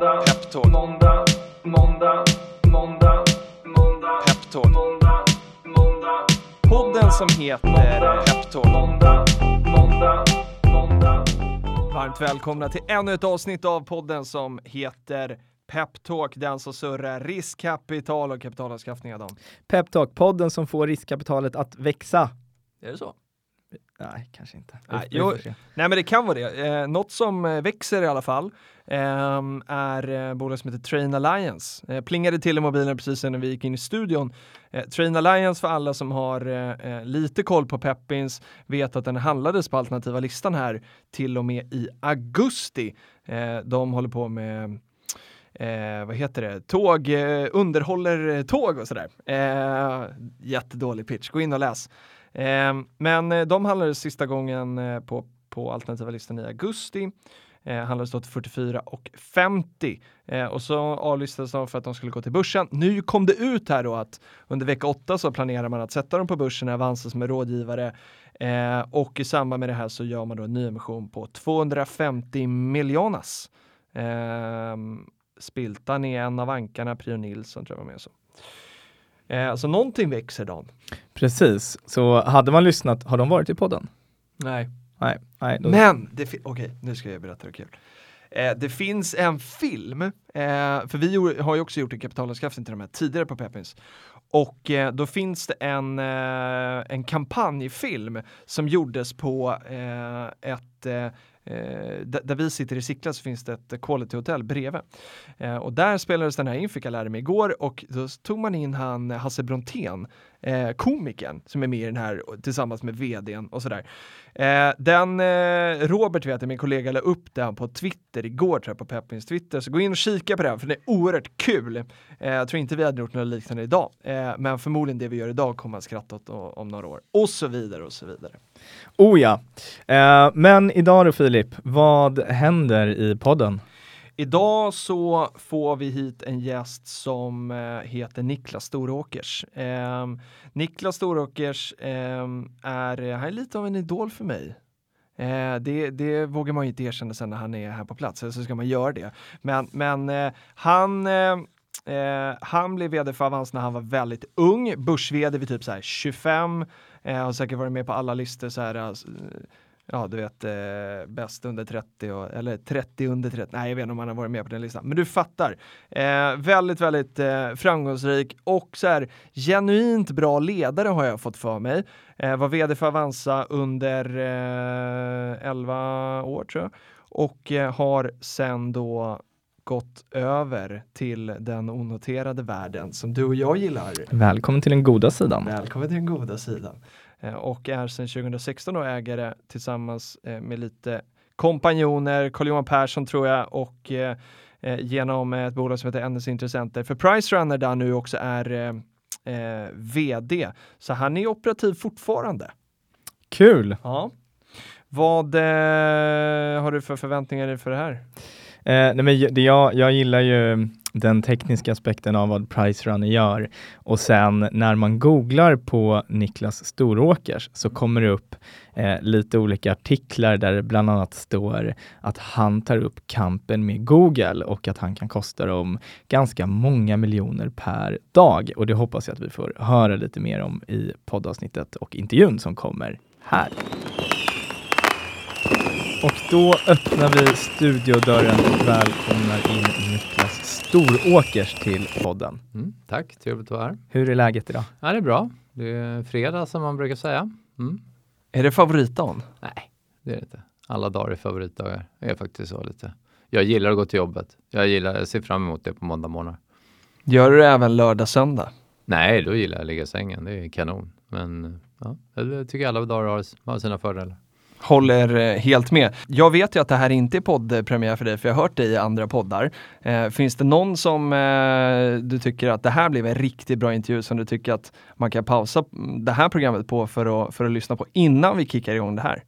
måndag, Peptalk. måndag, måndag, måndag, måndag, Peptalk. måndag, måndag. Podden som heter Peptalk. Måndag, måndag, måndag. Varmt välkomna till ännu ett avsnitt av podden som heter Peptalk, den som surrar riskkapital och kapitalanskaffning. Adam. Peptalk, podden som får riskkapitalet att växa. Är det så? Nej, kanske inte. Nej, jo, nej men det kan vara det. Eh, något som eh, växer i alla fall eh, är eh, bolag som heter Train Alliance. Eh, plingade till i mobilen precis när vi gick in i studion. Eh, Train Alliance för alla som har eh, eh, lite koll på Peppins vet att den handlades på alternativa listan här till och med i augusti. de håller på med Eh, vad heter det, tåg, eh, underhåller tåg och sådär. Eh, jättedålig pitch, gå in och läs. Ehm, men eh, de handlades sista gången eh, på, på alternativa listan i augusti. Eh, handlades då till 44 och 50 eh, och så avlistades de för att de skulle gå till börsen. Nu kom det ut här då att under vecka 8 så planerar man att sätta dem på börsen, Avanza som är rådgivare eh, och i samband med det här så gör man då en nyemission på 250 miljonas. Eh, Spiltan är en av ankarna, Prio Nilsson tror jag var med så. Eh, alltså någonting växer Dan. Precis, så hade man lyssnat, har de varit i podden? Nej. Nej, nej då... Men, okej, okay, nu ska jag berätta det kul. Eh, det finns en film, eh, för vi har ju också gjort en kapitalanskaffning till de här tidigare på Peppins. Och eh, då finns det en, en kampanjfilm som gjordes på ett Eh, där vi sitter i Sickla så finns det ett quality hotell bredvid. Eh, och där spelades den här in, fick jag lära mig igår och då tog man in han Hasse Brontén, eh, komikern som är med i den här tillsammans med vdn och sådär. Eh, den, eh, Robert vet jag, min kollega, la upp den på Twitter igår tror jag, på Peppins Twitter, så gå in och kika på den för den är oerhört kul. Eh, jag tror inte vi hade gjort något liknande idag, eh, men förmodligen det vi gör idag kommer man skratta åt om några år och så vidare och så vidare. Oh ja, eh, men idag då Filip, vad händer i podden? Idag så får vi hit en gäst som eh, heter Niklas Storåkers. Eh, Niklas Storåkers eh, är, han är lite av en idol för mig. Eh, det, det, vågar man ju inte erkänna sen när han är här på plats, eller så ska man göra det. Men, men eh, han eh, eh han blev vd för Avans när han var väldigt ung, börs-vd vid typ så 25, eh, har säkert varit med på alla listor så här, alltså, eh, ja du vet, eh, bäst under 30 och, eller 30 under 30. Nej, jag vet inte om han har varit med på den listan, men du fattar. Eh, väldigt, väldigt eh, framgångsrik och så här genuint bra ledare har jag fått för mig. Eh, var vd för Avanza under eh, 11 år tror jag och eh, har sen då gått över till den onoterade världen som du och jag gillar. Välkommen till den goda sidan. Välkommen till den goda sidan. Eh, och är sedan 2016 då ägare tillsammans eh, med lite kompanjoner, Carl-Johan Persson tror jag och eh, genom ett bolag som heter NS Intressenter för Pricerunner där nu också är eh, vd. Så han är operativ fortfarande. Kul! Ja. Vad eh, har du för förväntningar för det här? Eh, nej men det jag, jag gillar ju den tekniska aspekten av vad Pricerunner gör och sen när man googlar på Niklas Storåkers så kommer det upp eh, lite olika artiklar där det bland annat står att han tar upp kampen med Google och att han kan kosta dem ganska många miljoner per dag och det hoppas jag att vi får höra lite mer om i poddavsnittet och intervjun som kommer här. Och då öppnar vi studiodörren och välkomnar in Niklas Storåkers till podden. Mm, tack, trevligt att vara här. Hur är läget idag? Ja, det är bra. Det är fredag som man brukar säga. Mm. Är det favoritdagen? Nej, det är det inte. Alla dagar är favoritdagar. Det är faktiskt så lite. Jag gillar att gå till jobbet. Jag gillar, jag ser fram emot det på måndag morgon. Gör du det även lördag, söndag? Nej, då gillar jag att ligga i sängen. Det är kanon. Men ja, jag tycker alla dagar har, har sina fördelar. Håller eh, helt med. Jag vet ju att det här inte är poddpremiär för dig, för jag har hört dig i andra poddar. Eh, finns det någon som eh, du tycker att det här blev en riktigt bra intervju som du tycker att man kan pausa det här programmet på för att, för att lyssna på innan vi kickar igång det här?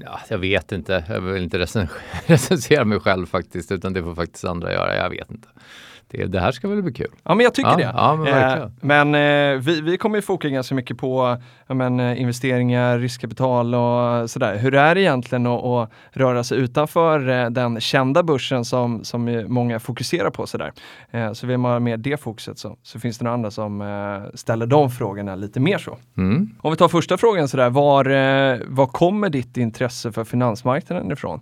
Ja, jag vet inte. Jag vill inte recensera mig själv faktiskt, utan det får faktiskt andra göra. Jag vet inte det, det här ska väl bli kul? Ja, men jag tycker Ja, det. ja, men. Eh, men eh, vi, vi kommer ju fokusera ganska mycket på ja, men, eh, investeringar, riskkapital och sådär. Hur är det egentligen att, att röra sig utanför eh, den kända börsen som, som många fokuserar på sådär. Eh, så vill man ha mer det fokuset så, så finns det några andra som ställer de frågorna lite mer så. Mm. Om vi tar första frågan sådär, var, var kommer ditt intresse för finansmarknaden ifrån?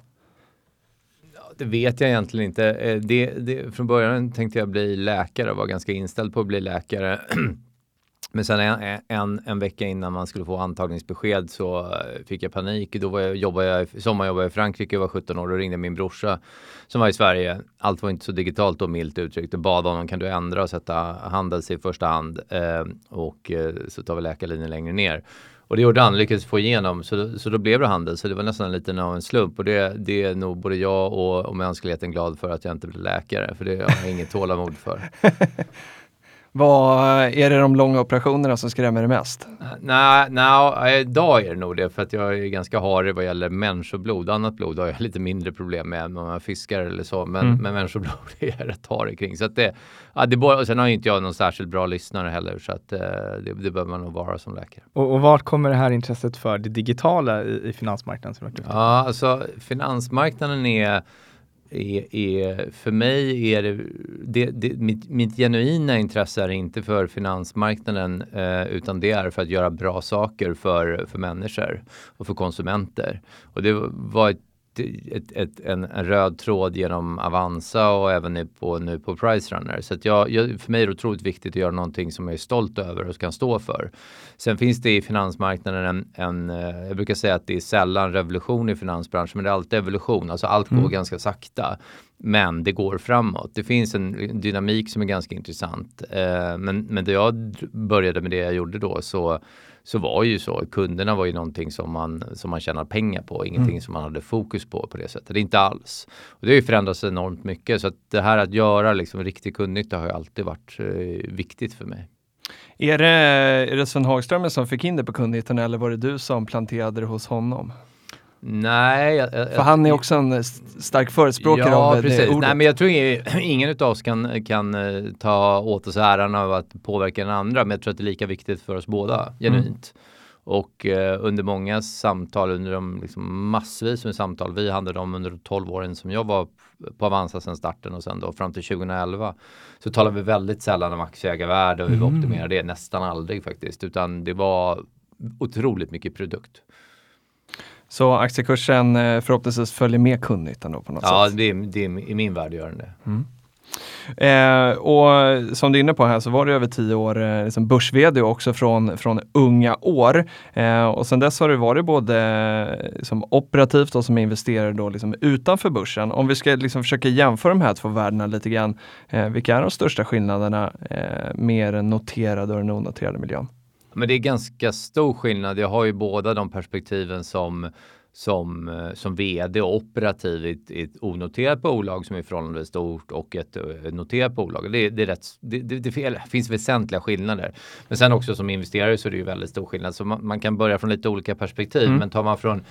Det vet jag egentligen inte. Eh, det, det, från början tänkte jag bli läkare och var ganska inställd på att bli läkare. Men sen en, en, en vecka innan man skulle få antagningsbesked så eh, fick jag panik. Då var jag, jobbade jag, sommarjobbade jag i Frankrike, jag var 17 år. och ringde min brorsa som var i Sverige. Allt var inte så digitalt och milt uttryckt och bad honom kan du ändra och sätta Handels i första hand eh, och eh, så tar vi läkarlinjen längre ner. Och det gjorde han, lyckades få igenom, så, då- så då blev det handel. Så det var nästan lite av en slump och det, det är nog både jag och, och mänskligheten glad för att jag inte blev läkare, för det har jag inget tålamod för. Vad, är det de långa operationerna som skrämmer dig mest? Nej, nej, idag är det nog det för att jag är ganska harig vad gäller människoblod. Annat blod har jag lite mindre problem med om man fiskar eller så. Men, Mm. men människoblod är jag rätt harig kring. Så att det, ja, det och sen har ju inte jag någon särskilt bra lyssnare heller så att eh, det, det behöver man nog vara som läkare. Och, och vart kommer det här intresset för det digitala i, i finansmarknaden? Som Ja, alltså finansmarknaden är, är, är för mig är det, det, det mitt, mitt genuina intresse är inte för finansmarknaden eh, utan det är för att göra bra saker för, för människor och för konsumenter. Och det var ett, ett, ett, en, en röd tråd genom Avanza och även nu på, nu på Pricerunner. Så jag, jag, för mig är det otroligt viktigt att göra någonting som jag är stolt över och kan stå för. Sen finns det i finansmarknaden en, en eh, jag brukar säga att det är sällan revolution i finansbranschen, men det är alltid evolution. Alltså allt går ganska sakta. Men det går framåt. Det finns en dynamik som är ganska intressant. Eh, men, men då jag började med det jag gjorde då så, så var ju så. Kunderna var ju någonting som man, som man tjänar pengar på, ingenting som man hade fokus på på det sättet. Inte alls. Och det har ju förändrats enormt mycket. Så att det här att göra liksom riktig kundnytta har ju alltid varit eh, viktigt för mig. Är det, är det Sven Hagström som fick in det på kundnyttan eller var det du som planterade det hos honom? Nej, jag, jag, För han är också en st- stark förespråkare ja, av det precis. ordet. Nej, men jag tror ingen, ingen av oss kan, kan eh, ta åt oss äran av att påverka den andra, men jag tror att det är lika viktigt för oss båda, genuint. Och eh, under många samtal, under de liksom massvis med samtal vi hade dem under de 12 åren som jag var på Avanza sedan starten och sen då fram till 2011 så talade vi väldigt sällan om aktieägarvärde och hur vi optimerade det, nästan aldrig faktiskt, utan det var otroligt mycket produkt. Så aktiekursen eh, förhoppningsvis följer med kundnyttan då på något Ja, sätt. det är, det är i min värld gör den det. Eh, och som du är inne på här så var det över tio år eh, liksom börs också från, från unga år. Eh, och sen dess har det varit både eh, som operativt och som investerare då liksom utanför börsen. Om vi ska liksom försöka jämföra de här två världarna lite grann. Eh, vilka är de största skillnaderna eh, med den noterade och den onoterade miljön? Men det är ganska stor skillnad. Jag har ju båda de perspektiven som som, eh, som vd och operativ i ett, i ett onoterat bolag som är förhållandevis stort och ett eh, noterat bolag. Det, det, är rätt, det, det, det finns väsentliga skillnader. Men sen också som investerare så är det ju väldigt stor skillnad. Så man, man kan börja från lite olika perspektiv. Mm. Men tar man från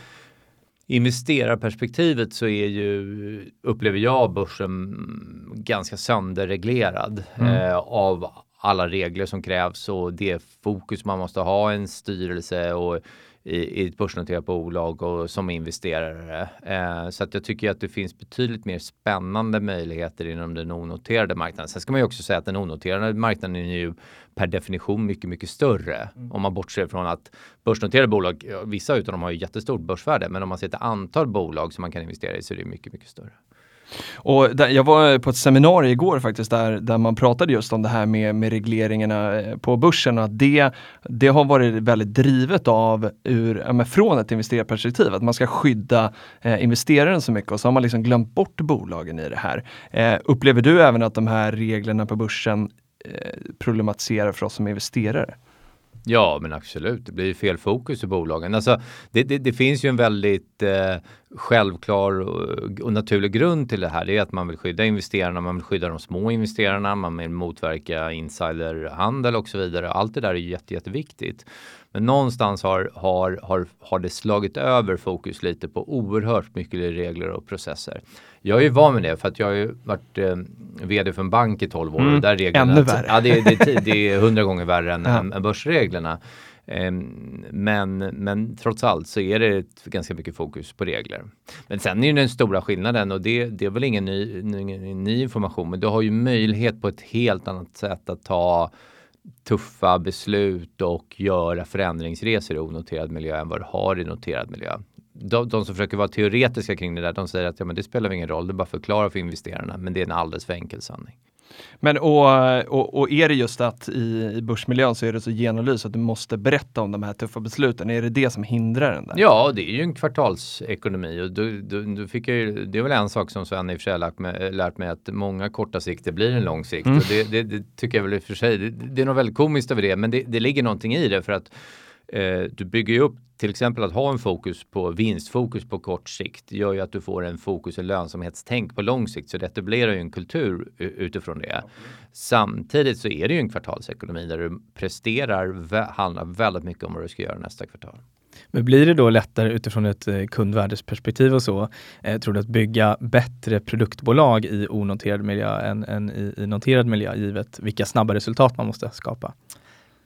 investerarperspektivet så är ju, upplever jag börsen ganska sönderreglerad eh, av alla regler som krävs och det fokus man måste ha i en styrelse och i, i ett börsnoterat bolag och som investerare. Eh, så att jag tycker att det finns betydligt mer spännande möjligheter inom den onoterade marknaden. Sen ska man ju också säga att den onoterade marknaden är ju per definition mycket, mycket större. Om man bortser från att börsnoterade bolag, vissa utav dem har ju jättestort börsvärde, men om man ser till antal bolag som man kan investera i så är det mycket, mycket större. Och där, jag var på ett seminarium igår faktiskt där, där man pratade just om det här med, med regleringarna eh, på börsen och att det, det har varit väldigt drivet av ur, ja, men från ett investerarperspektiv, att man ska skydda eh, investeraren så mycket och så har man liksom glömt bort bolagen i det här. Eh, upplever du även att de här reglerna på börsen eh, problematiserar för oss som investerare? Ja, men absolut. Det blir ju fel fokus i bolagen. Alltså, det, det, det finns ju en väldigt eh, självklar och, naturlig grund till det här. Det är att man vill skydda investerarna, man vill skydda de små investerarna, man vill motverka insiderhandel och så vidare. Allt det där är jätte, jätteviktigt. Men någonstans har, har, har, har det slagit över fokus lite på oerhört mycket regler och processer. Jag är ju van med det för att jag har ju varit, eh, vd för en bank i 12 år. Mm. Och där reglerna, Ännu värre. Ja, det, det, är- det är hundra gånger värre än, Ja. än börsreglerna. Ehm, men, men trots allt så är det ganska mycket fokus på regler. Men sen är ju den stora skillnaden och det, det är väl ingen ny, ny, ny information men du har ju möjlighet på ett helt annat sätt att ta tuffa beslut och göra förändringsresor i onoterad miljö än vad du har i noterad miljö. De, de som försöker vara teoretiska kring det där, de säger att ja, men det spelar ingen roll, det är bara förklara för investerarna, men det är en alldeles för enkel sanning. Men och, och, och är det just att i, i börsmiljön så är det så genomlyst att du måste berätta om de här tuffa besluten? Är det det som hindrar den där? Ja, det är ju en kvartalsekonomi och då, då, då fick ju, det är väl en sak som Sven i och för sig har lärt mig, lärt mig att många korta sikter blir en lång sikt. Mm. Och det, det, det tycker jag väl i och för sig, det, det är något väldigt komiskt över det, men det, det ligger någonting i det för att eh, du bygger ju upp till exempel att ha en fokus på vinstfokus på kort sikt gör ju att du får en fokus och lönsamhetstänk på lång sikt så det etablerar ju en kultur utifrån det. Samtidigt så är det ju en kvartalsekonomi där du presterar handlar väldigt mycket om vad du ska göra nästa kvartal. Men blir det då lättare utifrån ett eh, kundvärdesperspektiv och så, eh, tror du att bygga bättre produktbolag i onoterad miljö än, än i, i noterad miljö givet vilka snabba resultat man måste skapa?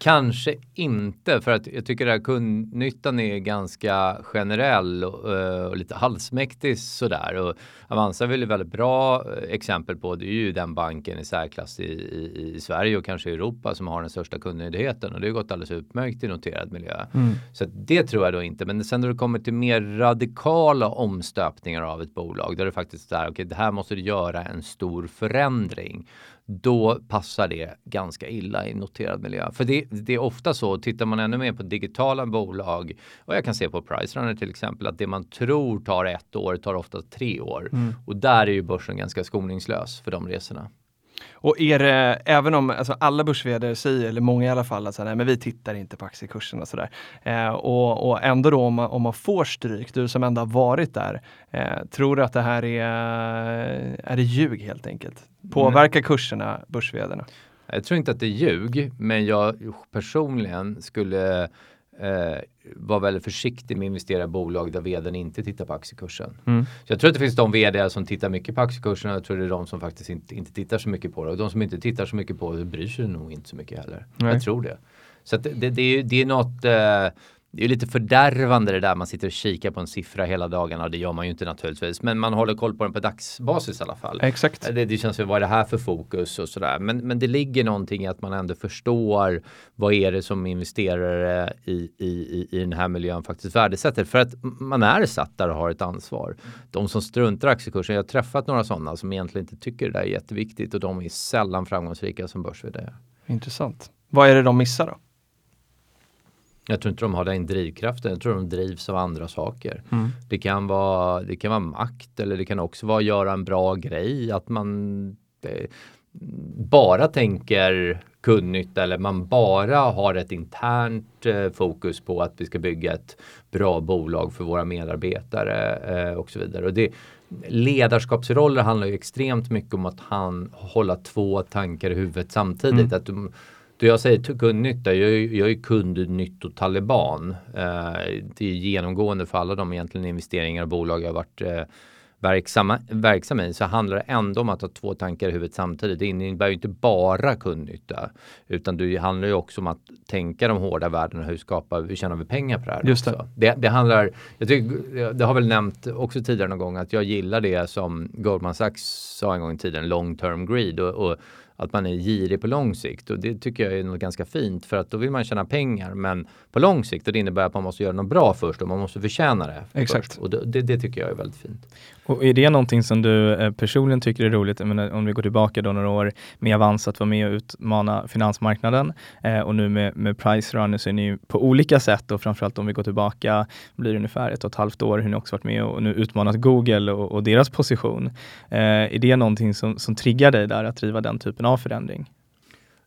Kanske inte för att jag tycker att kundnyttan är ganska generell och, eh, och lite halvsmäktig sådär. Och Avanza är väl ett väldigt bra eh, exempel på det är ju den banken i särklass i, i, i Sverige och kanske i Europa som har den största kundnöjdheten och det har gått alldeles utmärkt i noterad miljö. Mm. Så det tror jag då inte. Men sen när det kommer till mer radikala omstöpningar av ett bolag där det faktiskt är okej, det här måste du göra en stor förändring. Då passar det ganska illa i noterad miljö. För det, det är ofta så, tittar man ännu mer på digitala bolag och jag kan se på Pricerunner till exempel att det man tror tar ett år tar ofta tre år. Och där är ju börsen ganska skoningslös för de resorna. Och är det, även om alltså alla börs säger, eller många i alla fall, att så här, nej, men vi tittar inte på aktiekursen och sådär. Eh, och, och ändå då om man, om man får stryk, du som ändå har varit där, eh, tror du att det här är, är det ljug helt enkelt? Påverkar kurserna börs Jag tror inte att det är ljug, men jag personligen skulle eh, vara väldigt försiktig med att investera i bolag där vdn inte tittar på aktiekursen. Mm. Så jag tror att det finns de vd som tittar mycket på aktiekursen och jag tror det är de som faktiskt inte, inte tittar så mycket på det. Och de som inte tittar så mycket på det bryr sig nog inte så mycket heller. Nej. Jag tror det. Så det, det, det, är, det är något eh, det är lite fördärvande det där man sitter och kikar på en siffra hela dagarna. Det gör man ju inte naturligtvis. Men man håller koll på den på dagsbasis i alla fall. Exakt. Det, det känns ju, vad är det här för fokus och sådär. Men, men det ligger någonting i att man ändå förstår vad är det som investerare i, i, i, i den här miljön faktiskt värdesätter. För att man är satt där och har ett ansvar. De som struntar i aktiekursen, jag har träffat några sådana som egentligen inte tycker det där är jätteviktigt och de är sällan framgångsrika som börs Intressant. Vad är det de missar då? Jag tror inte de har den drivkraften. Jag tror de drivs av andra saker. Mm. Det kan vara, det kan vara makt eller det kan också vara att göra en bra grej. Att man eh, bara tänker kundnytta eller man bara har ett internt eh, fokus på att vi ska bygga ett bra bolag för våra medarbetare eh, och så vidare. Och det, ledarskapsroller handlar ju extremt mycket om att han hålla två tankar i huvudet samtidigt. Att de, då jag säger kundnytta, jag är, jag är kundnyttotaliban. Eh, det är genomgående för alla de egentligen investeringar och bolag jag har varit eh, verksamma, verksamma i så handlar det ändå om att ha två tankar i huvudet samtidigt. Det innebär ju inte bara kundnytta utan det handlar ju också om att tänka de hårda värdena. Hur skapar hur tjänar vi pengar på det här? Just det. Det, det handlar, jag tycker, det har väl nämnt också tidigare någon gång att jag gillar det som Goldman Sachs sa en gång i tiden, long term greed och, och att man är girig på lång sikt och det tycker jag är något ganska fint för att då vill man tjäna pengar men på lång sikt och det innebär att man måste göra något bra först och man måste förtjäna det. Exakt. Först. Och det, det, det tycker jag är väldigt fint. Och är det någonting som du eh, personligen tycker är roligt, jag menar, om vi går tillbaka då några år med Avanza att vara med och utmana finansmarknaden eh, och nu med, med Price Runner så är ni ju på olika sätt och framförallt om vi går tillbaka, blir det ungefär ett och ett halvt år, hur ni också varit med och nu utmanat Google och, och deras position. Eh, är det någonting som, som triggar dig där att driva den typen av förändring?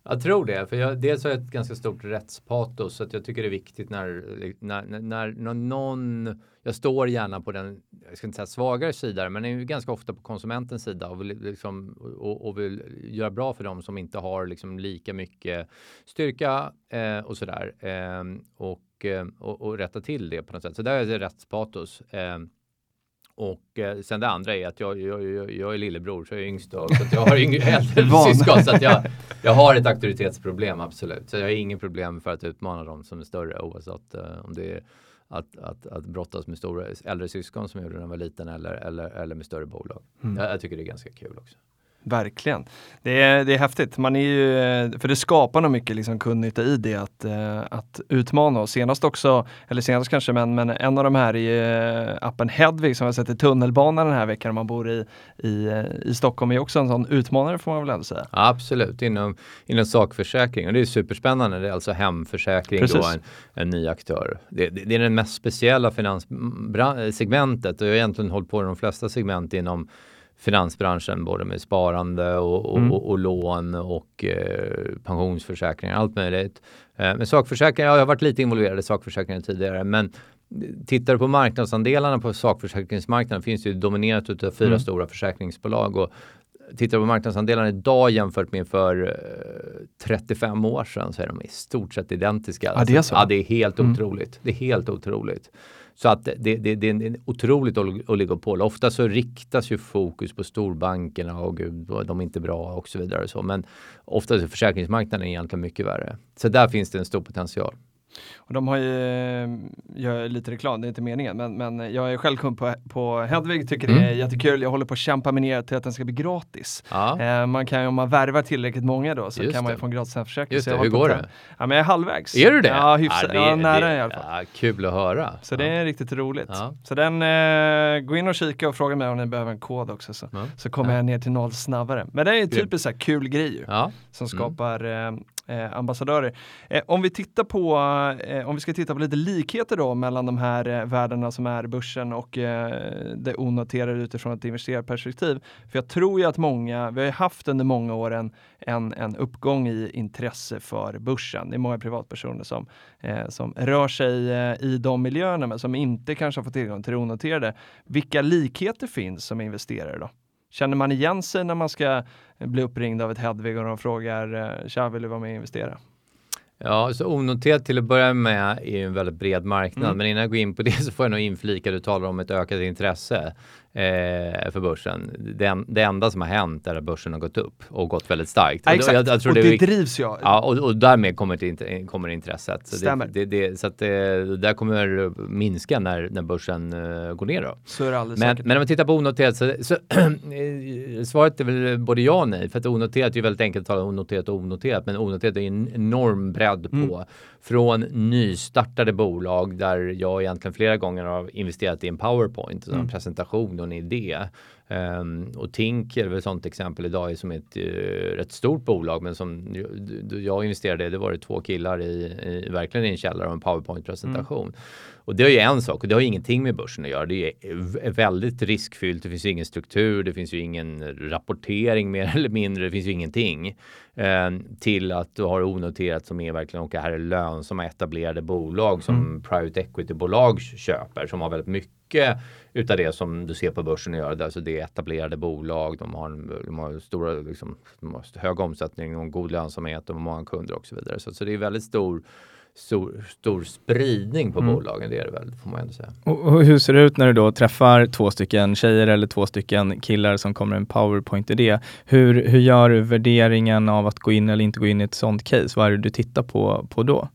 Jag tror det, för jag, dels har jag ett ganska stort rättspatos så att jag tycker det är viktigt när, när, när, när, någon, jag står gärna på den, jag ska inte säga svagare sida, men är ju ganska ofta på konsumentens sida och vill, liksom, och, och vill göra bra för dem som inte har liksom lika mycket styrka eh, och sådär. Eh, och, eh, och, och rätta till det på något sätt. Så där är det rättspatos. Eh, och eh, sen det andra är att jag, jag, jag, jag är lillebror så jag är yngst då, så jag har yngre äldre syskon så att jag, jag har ett auktoritetsproblem absolut. Så jag har inget problem för att utmana dem som är större oavsett eh, om det är att, att, att brottas med stora äldre syskon som jag gjorde när jag var liten eller, eller, eller med större bolag. Mm. Jag, jag tycker det är ganska kul också. Verkligen. Det är, det är häftigt. Man är ju, för det skapar nog mycket liksom kundnytta i det att, eh, att utmana oss. Senast också, eller senast kanske, men, men en av de här är eh, appen Hedvig som jag sett i tunnelbanan den här veckan om man bor i, i, eh, i Stockholm är också en sån utmanare får man väl ändå säga. absolut, inom, inom sakförsäkring och det är superspännande. Det är alltså hemförsäkring Precis. då, en, en ny aktör. Det, det, det är det mest speciella finanssegmentet och jag har egentligen hållit på i de flesta segment inom finansbranschen både med sparande och, och, mm. och, och lån och eh, pensionsförsäkringar, allt möjligt. Eh, men sakförsäkringar, ja, jag har varit lite involverad i sakförsäkringar tidigare men tittar du på marknadsandelarna på sakförsäkringsmarknaden finns det ju dominerat av fyra mm. stora försäkringsbolag och tittar du på marknadsandelarna idag jämfört med för eh, 35 år sedan så är de i stort sett identiska. Ja, det är så? Ja, det är helt mm. otroligt. Det är helt otroligt. Så att det, det, det är en otroligt oligopol. Ofta så riktas ju fokus på storbankerna och gud, de är inte bra och så vidare. Och så. Men ofta är försäkringsmarknaden egentligen mycket värre. Så där finns det en stor potential. Och de har ju, eh, gör lite reklam, det är inte meningen, men, men jag är själv kund på, på Hedvig, tycker mm. det är jättekul. Jag håller på att kämpa mig ner till att den ska bli gratis. Ja. Eh, man kan ju, om man värvar tillräckligt många då, så Just kan man ju få en gratis hemförsäkring. Just det, hur går det? Ja, men jag är halvvägs. Är du det? Ja, hyfsat. Ja, ja, nära det, i alla fall. Ja, kul att höra. Så ja. det är riktigt roligt. Så den, eh, gå in och kika och fråga mig om ni behöver en kod också, så, så kommer jag ner till noll snabbare. Men det är typiskt så här kul grej ju, som mm. skapar mm eh, Eh, ambassadörer. Eh, om vi tittar på, eh, om vi ska titta på lite likheter då mellan de här eh, värdena som är börsen och eh, det onoterade utifrån ett investerarperspektiv. För jag tror ju att många, vi har ju haft under många år en, en, en uppgång i intresse för börsen. Det är många privatpersoner som, eh, som rör sig eh, i de miljöerna men som inte kanske har fått tillgång till det onoterade. Vilka likheter finns som investerare då? Känner man igen sig när man ska bli uppringd av ett Hedvig och de frågar eh, “Tja, vill du vara med och investera?” Ja, så onoterat till att börja med är en väldigt bred marknad. Mm. Men innan jag går in på det så får jag nog inflika, du talar om ett ökat intresse eh, för börsen. Det, det, enda som har hänt är att börsen har gått upp och gått väldigt starkt. Ja, exakt, och, jag, jag tror och det, det drivs ju. Ja, och, och därmed kommer, det, kommer intresset. Så Stämmer. Det, det, så att det där kommer minska när, när börsen uh, går ner. Då. Så är det alldeles men, säkert. men om man tittar på onoterat så, så svaret är väl både ja och nej. För att onoterat är ju väldigt enkelt att tala onoterat och onoterat. Men onoterat är en enorm bredd på mm. från nystartade bolag där jag egentligen flera gånger har investerat i en powerpoint, mm. en presentation en idé. Um, och Tink är ett sånt exempel idag som är ett uh, rätt stort bolag men som jag investerade i, det var det två killar i, i verkligen i en källare och en powerpoint-presentation. Mm. Och det är ju en sak och det har ingenting med börsen att göra. Det är väldigt riskfyllt. Det finns ju ingen struktur. Det finns ju ingen rapportering mer eller mindre. Det finns ju ingenting eh, till att du har onoterat som är verkligen och här är lönsamma etablerade bolag som mm. private equity bolag köper som har väldigt mycket utav det som du ser på börsen att göra. Alltså det är etablerade bolag. De har, de har stora, liksom, de har hög omsättning och god lönsamhet och många kunder och så vidare. Så, så det är väldigt stor stor, stor spridning på mm. bolagen, det är det väl, får man ändå säga. Och, och, hur ser det ut när du då träffar två stycken tjejer eller två stycken killar som kommer med en powerpoint-idé? Hur, hur gör du värderingen av att gå in eller inte gå in i ett sånt case? Vad är det du tittar på, på då?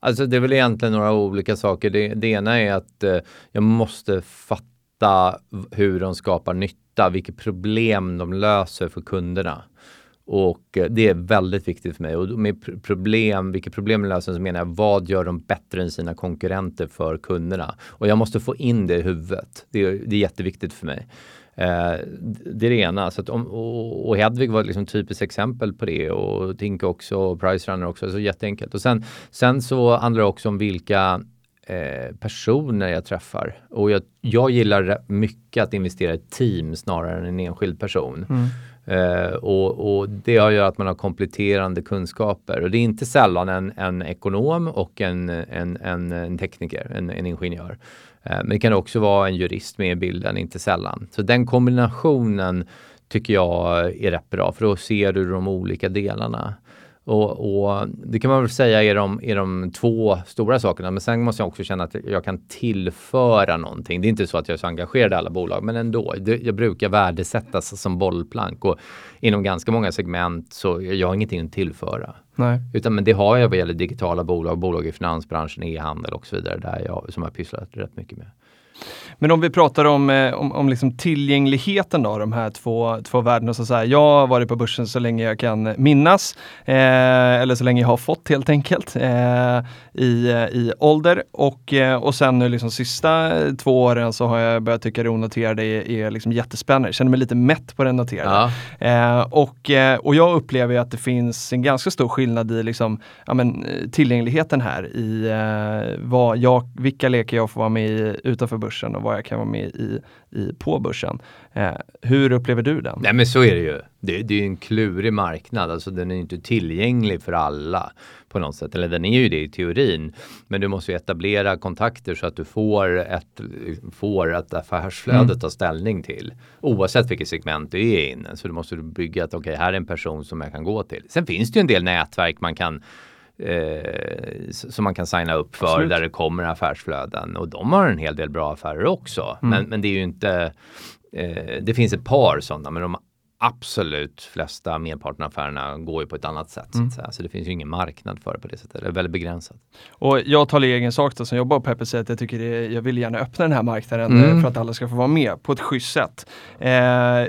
Alltså det är väl egentligen några olika saker. Det, det ena är att eh, jag måste fatta hur de skapar nytta, vilket problem de löser för kunderna. Och eh, det är väldigt viktigt för mig. Och med problem, vilka problem löser så menar jag vad gör de bättre än sina konkurrenter för kunderna? Och jag måste få in det i huvudet. Det är, det är jätteviktigt för mig. Eh, det är det ena. Så om, och, och Hedvig var liksom typiskt exempel på det och Tink också och Pricerunner också. Så jätteenkelt. Och sen, sen så handlar det också om vilka eh, personer jag träffar. Och jag, jag gillar mycket att investera i team snarare än en enskild person. Mm. Uh, och, och, det gör att man har kompletterande kunskaper och det är inte sällan en, en ekonom och en, en, en, en tekniker, en, en ingenjör. Uh, men det kan också vara en jurist med i bilden, inte sällan. Så den kombinationen tycker jag är rätt bra för då ser du de olika delarna. Och, och, det kan man väl säga är de, är de två stora sakerna. Men sen måste jag också känna att jag kan tillföra någonting. Det är inte så att jag är så engagerad i alla bolag, men ändå. Det, jag brukar värdesättas som bollplank och inom ganska många segment så jag har ingenting att tillföra. Nej. Utan men det har jag vad gäller digitala bolag, bolag i finansbranschen, e-handel och så vidare där jag, som jag pysslat rätt mycket med. Men om vi pratar om, eh, om, om liksom tillgängligheten då, de här två, två värdena. Så, så här, jag har varit på börsen så länge jag kan minnas, eh, eller så länge jag har fått helt enkelt, eh, i, i ålder. Och, eh, och sen nu liksom sista två åren så har jag börjat tycka det onoterade är, är liksom jättespännande. Jag känner mig lite mätt på det noterade. Ja. Eh, och, eh, och jag upplever att det finns en ganska stor skillnad i liksom, ja, men, tillgängligheten här i vad jag, vilka lekar jag får vara med i utanför börsen och vad jag kan vara med i, i på börsen. Eh, hur upplever du den? Nej men så är det ju. Det, det är en klurig marknad, alltså den är inte tillgänglig för alla på något sätt. Eller den är ju det i teorin. Men du måste ju etablera kontakter så att du får ett, får ett affärsflöde mm. ta ställning till. Oavsett vilket segment du är inne. Så du måste bygga att okej, okay, här är en person som jag kan gå till. Sen finns det ju en del nätverk man kan eh, som man kan signa upp för Absolut. där det kommer affärsflöden och de har en hel del bra affärer också. Mm. Men, men det är ju inte eh, det finns ett par sådana men de absolut flesta merparten av affärerna går ju på ett annat sätt. Mm. Så, så, det finns ju ingen marknad för det på det sättet. Det är väldigt begränsat. Och jag talar i egen sak då, som jobbar på PPC att jag tycker det, jag vill gärna öppna den här marknaden mm. för att alla ska få vara med på ett schysst sätt. Eh,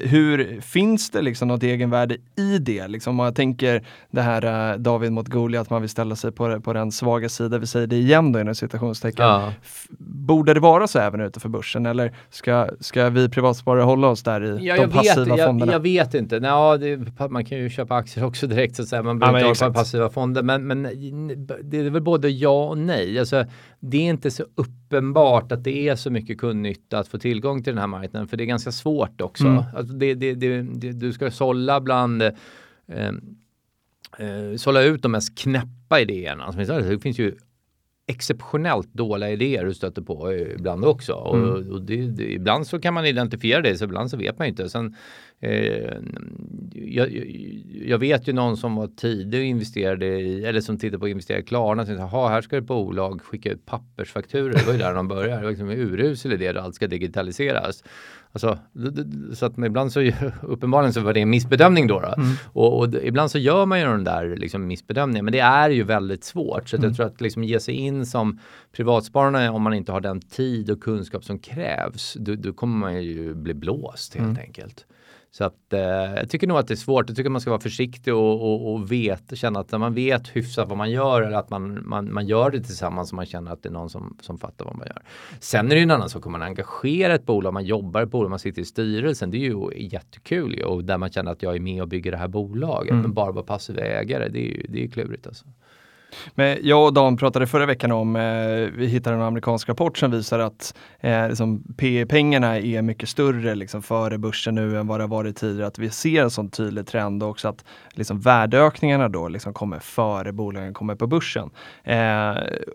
hur finns det liksom något egenvärde i det? Liksom, om jag tänker det här uh, David mot Goliat, att man vill ställa sig på, på den svaga sidan. Vi säger det igen då inom citationstecken. Ja. Borde det vara så även utanför börsen eller ska, ska vi privatsparare hålla oss där i ja, de passiva vet, fonderna? Jag, jag vet inte. Nå, det, man kan ju köpa aktier också direkt så att säga. Man behöver ja, inte ha passiva fonder. Men, men det är väl både ja och nej. Alltså, det är inte så uppenbart att det är så mycket kundnytta att få tillgång till den här marknaden. För det är ganska svårt också. Mm. Alltså, det, det, det, du ska sålla bland eh, eh, sålla ut de mest knäppa idéerna. Alltså, det finns ju exceptionellt dåliga idéer du stöter på ibland också. Mm. Och, och det, det, ibland så kan man identifiera det, så ibland så vet man inte. Sen, eh, jag, jag, vet ju någon som var tidig och investerade i, eller som tittade på att investera i Klarna. Jaha, här ska ett bolag skicka ut pappersfakturor. Det var ju där de började. Det var liksom en urusel idé att allt ska digitaliseras. Alltså, så att ibland så uppenbarligen så var det en missbedömning då. då. Mm. Och, och, ibland så gör man ju den där liksom missbedömningen men det är ju väldigt svårt. Så mm. jag tror att liksom ge sig in som privatsparare om man inte har den tid och kunskap som krävs då, då kommer man ju bli blåst helt mm. enkelt. Så att eh, jag tycker nog att det är svårt. Jag tycker man ska vara försiktig och, och, och vet, känna att man vet hyfsat vad man gör eller att man, man, man gör det tillsammans och man känner att det är någon som, som fattar vad man gör. Sen är det ju en annan sak om man engagerar ett bolag, man jobbar i ett bolag, man sitter i styrelsen. Det är ju jättekul ju, och där man känner att jag är med och bygger det här bolaget. Mm. Men bara vara passiv ägare, det är ju det är klurigt alltså. Men jag och Dan pratade förra veckan om, eh, vi hittade en amerikansk rapport som visar att eh, liksom PE-pengarna är mycket större liksom, före börsen nu än vad det har varit tidigare. Att vi ser en sån tydlig trend och också att liksom, värdeökningarna då liksom, kommer före bolagen kommer på börsen. Eh,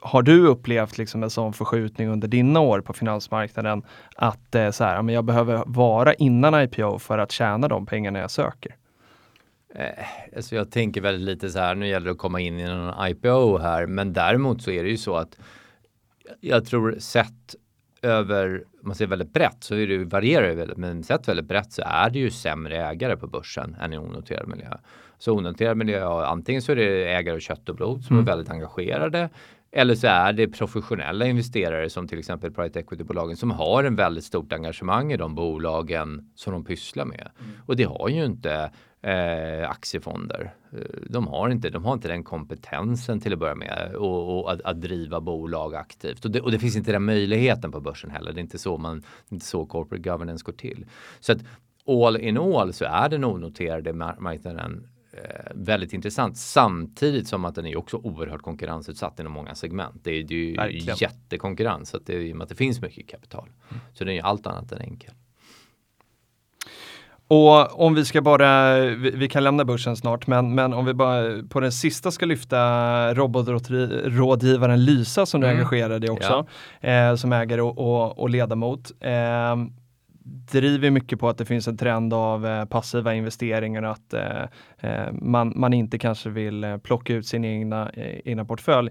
har du upplevt liksom, en sån förskjutning under dina år på finansmarknaden att eh, så här, men jag behöver vara innan IPO för att tjäna de pengarna jag söker? Eh, alltså jag tänker väldigt lite så här, nu gäller det att komma in i någon IPO här, men däremot så är det ju så att jag tror sett över, man ser väldigt brett, så är det, varierar det väldigt, men sett väldigt brett så är det ju sämre ägare på börsen än i onoterad miljö. Så onoterad miljö, antingen så är det ägare av kött och blod som mm. är väldigt engagerade eller så är det professionella investerare som till exempel private equity-bolagen som har en väldigt stort engagemang i de bolagen som de pysslar med. Mm. Och det har ju inte eh, aktiefonder. Eh, de har, inte, de har inte den kompetensen till att börja med och, och att, att, driva bolag aktivt. Och det, och det, finns inte den möjligheten på börsen heller. Det är inte så, man, inte så corporate governance går till. Så att all in all så är den onoterade marknaden väldigt intressant samtidigt som att den är också oerhört konkurrensutsatt inom många segment. Det är, det är ju Verkligen. jättekonkurrens så att det, i och med att det finns mycket kapital. Mm. Så den är ju allt annat än enkel. Och om vi ska bara, vi, vi, kan lämna börsen snart, men, men om vi bara på den sista ska lyfta robotrådgivaren Lysa som du mm. engagerade i också, ja. eh, som ägare och, och, och ledamot. Eh, driver mycket på att det finns en trend av eh, passiva investeringar och att eh, eh, man, man inte kanske vill eh, plocka ut sin egna, eh, egna portfölj.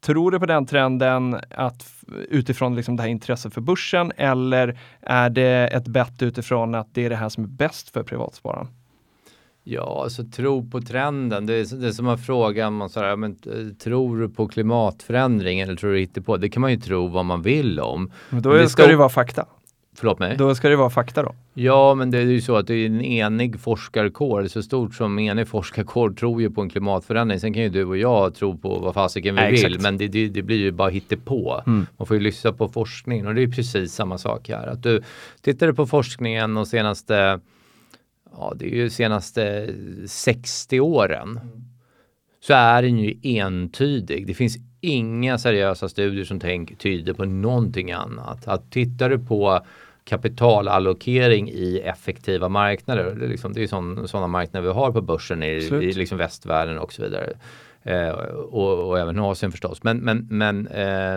Tror du på den trenden att utifrån liksom det här intresset för börsen eller är det ett bett utifrån att det är det här som är bäst för privatspararen? Ja, alltså tro på trenden. Det är, det är som att fråga man så här, men, tror du på klimatförändring eller tror du inte på? Det kan man ju tro vad man vill om. Men då men ska det ju vara fakta. Förlåt mig? Då ska det vara fakta då? Ja, men det är ju så att det är en enig forskarkår, så stort som enig forskarkår tror ju på en klimatförändring. Sen kan ju du och jag tro på vad fasiken vi Nej, vill, exakt. men det, det, det, blir ju bara hittepå. Mm. Man får ju lyssna på forskningen och det är precis samma sak här. Att du tittar på forskningen de senaste, ja det är ju senaste 60 åren, så är den ju entydig. Det finns inga seriösa studier som tänk, tyder på någonting annat. Att tittar du på kapitalallokering i effektiva marknader. Det är, liksom, det är sådana marknader vi har på börsen i, i liksom västvärlden och så vidare. Eh, och, och, även Asien förstås. Men, men, men eh,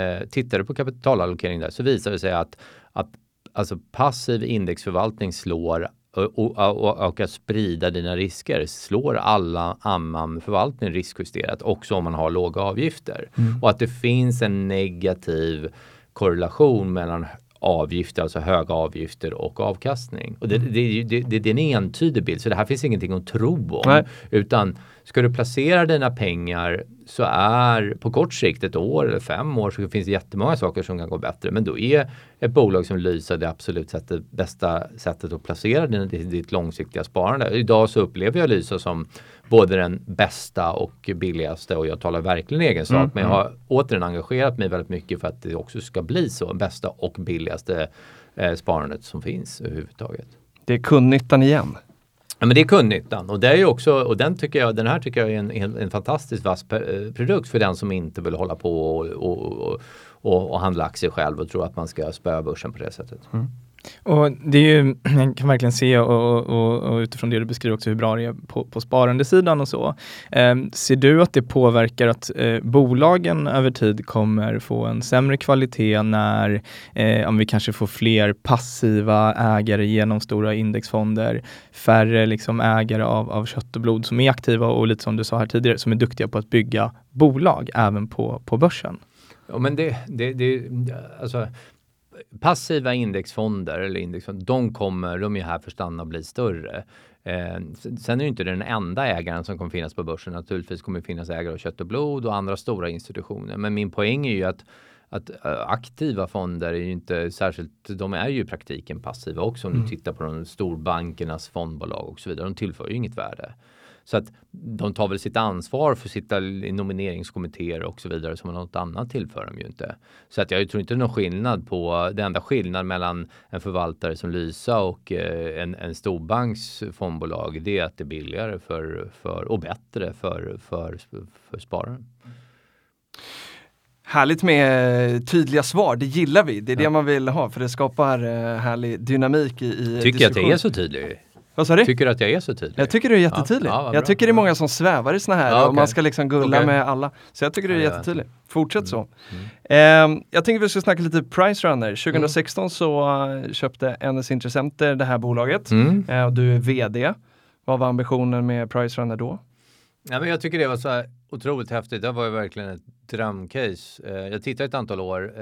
eh, tittar du på kapitalallokering där så visar det sig att, att alltså passiv indexförvaltning slår och, och, och, att sprida dina risker slår alla annan förvaltning riskjusterat också om man har låga avgifter. Mm. Och att det finns en negativ korrelation mellan avgifter, alltså höga avgifter och avkastning. Och det, mm. det, det, det, det är en entydig bild så det här finns ingenting att tro om. Nej. Utan ska du placera dina pengar så är på kort sikt, ett år eller fem år, så finns det jättemånga saker som kan gå bättre. Men då är ett bolag som Lysa det absolut sättet, bästa sättet att placera din, ditt långsiktiga sparande. Idag så upplever jag Lysa som både den bästa och billigaste och jag talar verkligen egen sak. Mm, men jag har mm. återigen engagerat mig väldigt mycket för att det också ska bli så. Bästa och billigaste eh, sparandet som finns överhuvudtaget. Det är kundnyttan igen. Ja, men det är kundnyttan och det är ju också och den tycker jag, den här tycker jag är en, en, en fantastiskt vass eh, produkt för den som inte vill hålla på och, och, och, och handla aktier själv och tror att man ska spöa börsen på det sättet. Mm. Och det är ju, jag kan verkligen se och, och, och, utifrån det du beskriver också hur bra det är på, på sparandesidan och så. Eh, ser du att det påverkar att eh, bolagen över tid kommer få en sämre kvalitet när eh, om vi kanske får fler passiva ägare genom stora indexfonder, färre liksom ägare av, av kött och blod som är aktiva och lite som du sa här tidigare, som är duktiga på att bygga bolag även på, på börsen? Ja men det, det, det alltså passiva indexfonder eller indexfonder, de kommer, de är här för att stanna och bli större. Eh, sen är det inte den enda ägaren som kommer finnas på börsen. Naturligtvis kommer det finnas ägare av kött och blod och andra stora institutioner. Men min poäng är ju att att uh, aktiva fonder är ju inte särskilt, de är ju i praktiken passiva också om mm. du tittar på de storbankernas fondbolag och så vidare. De tillför ju inget värde. Så att de tar väl sitt ansvar för att sitta i nomineringskommittéer och så vidare som något annat tillför de ju inte. Så att jag tror inte det är någon skillnad på, det enda skillnad mellan en förvaltare som Lysa och eh, en, en storbanks fondbolag det är att det är billigare för, för, och bättre för, för, för spararen. Härligt med tydliga svar, det gillar vi. Det är ja. det man vill ha för det skapar eh, härlig dynamik i, i Tycker jag att det är så tydligt? Vad sa du? Tycker du att jag är så tydlig? Jag tycker du är jättetydlig. Ja, ja, jag tycker det är många som svävar i såna här ja, okay. och man ska liksom gulla okay. med alla. Så jag tycker du är jättetydlig. Fortsätt så. Mm. Eh, jag tänkte vi ska snacka lite Price Runner. 2016 mm. så uh, köpte NS Intressenter det här bolaget mm. uh, och du är VD. Vad var ambitionen med Price Runner då? Ja, men jag tycker det var så otroligt häftigt. Det var ju verkligen ett drömcase. Uh, jag tittade ett antal år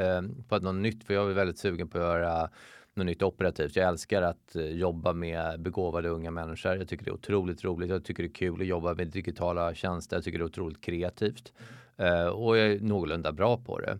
på något nytt för jag var väldigt sugen på att göra något nytt operativt. Jag älskar att eh, jobba med begåvade unga människor. Jag tycker det är otroligt roligt. Jag tycker det är kul att jobba med digitala tjänster. Jag tycker det är otroligt kreativt mm. och jag är någorlunda bra på det.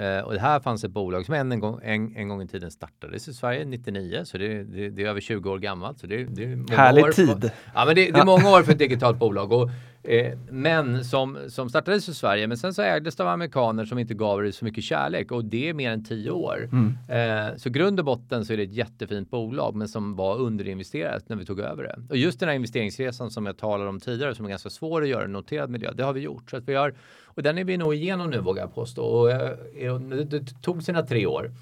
Uh, och det här fanns ett bolag som en, gång, en, en gång i tiden startades i Sverige 99 så det, det, det är över 20 år gammalt. Så det, det är Härlig år, tid! Ja, men det, det är många år för ett digitalt bolag. Och Eh, men som, som startades i Sverige men sen så ägdes det av amerikaner som inte gav det så mycket kärlek och det är mer än tio år. Mm. Eh, så grund och botten så är det ett jättefint bolag men som var underinvesterat när vi tog över det. Och just den här investeringsresan som jag talade om tidigare som är ganska svår att göra i noterad miljö, det har vi gjort. Så att vi har, och den är vi nog igenom nu vågar jag påstå. Och, eh, det tog sina tre år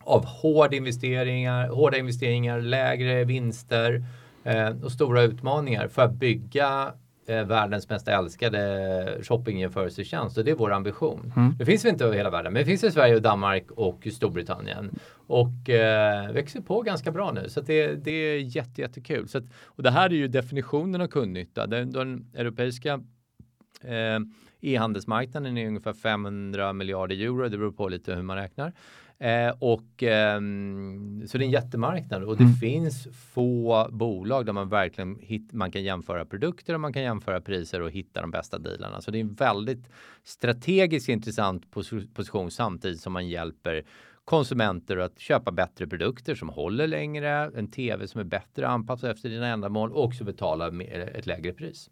av hård investeringar, hårda investeringar, lägre vinster eh, och stora utmaningar för att bygga eh, världens mest älskade shoppingjämförelsetjänst och det är vår ambition. Mm. Det finns vi inte över hela världen, men det finns i Sverige och Danmark och Storbritannien. Och eh, växer på ganska bra nu, så det, det är jätte, jättekul. Så att, och det här är ju definitionen av kundnytta. Den, den europeiska eh, e-handelsmarknaden är ungefär 500 miljarder euro, det beror på lite hur man räknar. Eh, och, eh, så det är en jättemarknad och det Mm. finns få bolag där man verkligen hit, man kan jämföra produkter och man kan jämföra priser och hitta de bästa dealarna. Så det är en väldigt strategiskt intressant pos- position samtidigt som man hjälper konsumenter att köpa bättre produkter som håller längre, en tv som är bättre anpassad efter dina ändamål och också betala ett lägre pris.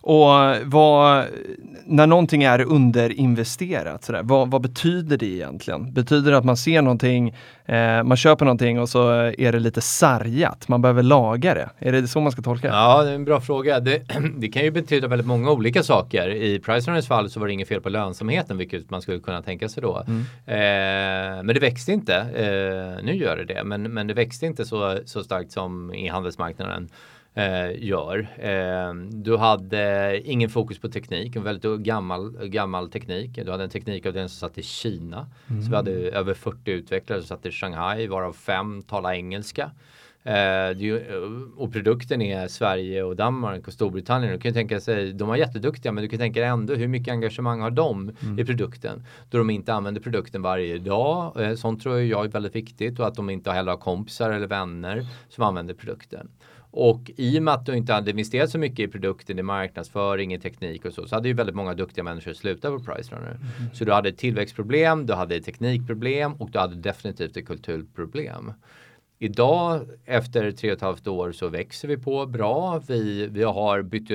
Och vad, när någonting är underinvesterat, sådär, vad, vad betyder det egentligen? Betyder det att man ser någonting, eh, man köper någonting och så är det lite sargat, man behöver laga det? Är det så man ska tolka det? Ja, det är en bra fråga. Det, det kan ju betyda väldigt många olika saker. I Pricerunners fall så var det inget fel på lönsamheten, vilket man skulle kunna tänka sig då. Mm. Eh, men det växte inte. Eh, nu gör det det, men, men det växte inte så, så starkt som i handelsmarknaden gör. Eh, du hade ingen fokus på teknik, en väldigt gammal, gammal teknik. Du hade en teknikavdelning som satt i Kina. Så vi hade över 40 utvecklare som satt i Shanghai, varav fem talade engelska. Eh, och produkten är Sverige och Danmark och Storbritannien. Du kan tänka sig, de var jätteduktiga men du kan tänka dig ändå hur mycket engagemang har de i produkten? Då de inte använder produkten varje dag. Eh, sånt tror jag är väldigt viktigt och att de inte heller har kompisar eller vänner som använder produkten. Och i och med att du inte hade investerat så mycket i produkten, i marknadsföring, i teknik och så, så hade ju väldigt många duktiga människor slutat på Pricerunner. Så du hade ett tillväxtproblem, du hade ett teknikproblem och du hade definitivt ett kulturproblem. Idag efter tre och ett halvt år så växer vi på bra. Vi, vi har bytt,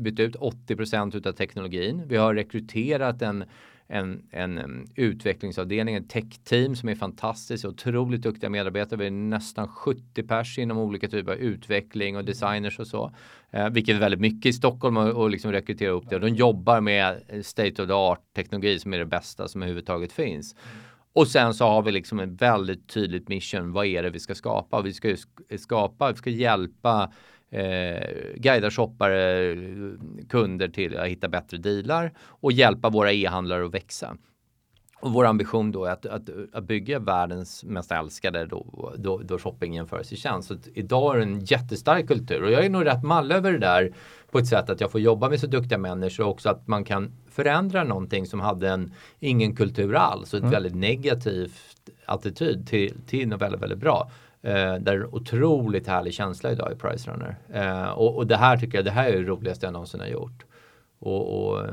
bytt ut 80% utav teknologin. Vi har rekryterat en, en, en utvecklingsavdelning, ett tech-team som är fantastiskt, otroligt duktiga medarbetare. Vi är nästan 70 pers inom olika typer av utveckling och designers och så. Eh, vilket är väldigt mycket i Stockholm och, och liksom rekrytera upp det. Och de jobbar med eh, state of the art teknologi som är det bästa som överhuvudtaget finns. Och sen så har vi liksom en väldigt tydligt mission. Vad är det vi ska skapa? Vi ska ju skapa, vi ska hjälpa eh, guida shoppare, kunder till att hitta bättre dealar och hjälpa våra e-handlare att växa. Och vår ambition då är att, att, att bygga världens mest älskade då, då, då shopping jämförs i tjänst. Så idag är det en jättestark kultur och jag är nog rätt mall över det där på ett sätt att jag får jobba med så duktiga människor och också att man kan förändra någonting som hade en, ingen kultur alls och ett väldigt negativt attityd till, till något väldigt, väldigt bra. Eh, där är en otroligt härlig känsla idag i Pricerunner. Eh, och, och det här tycker jag, det här är det roligaste jag någonsin har gjort. Och, och, eh,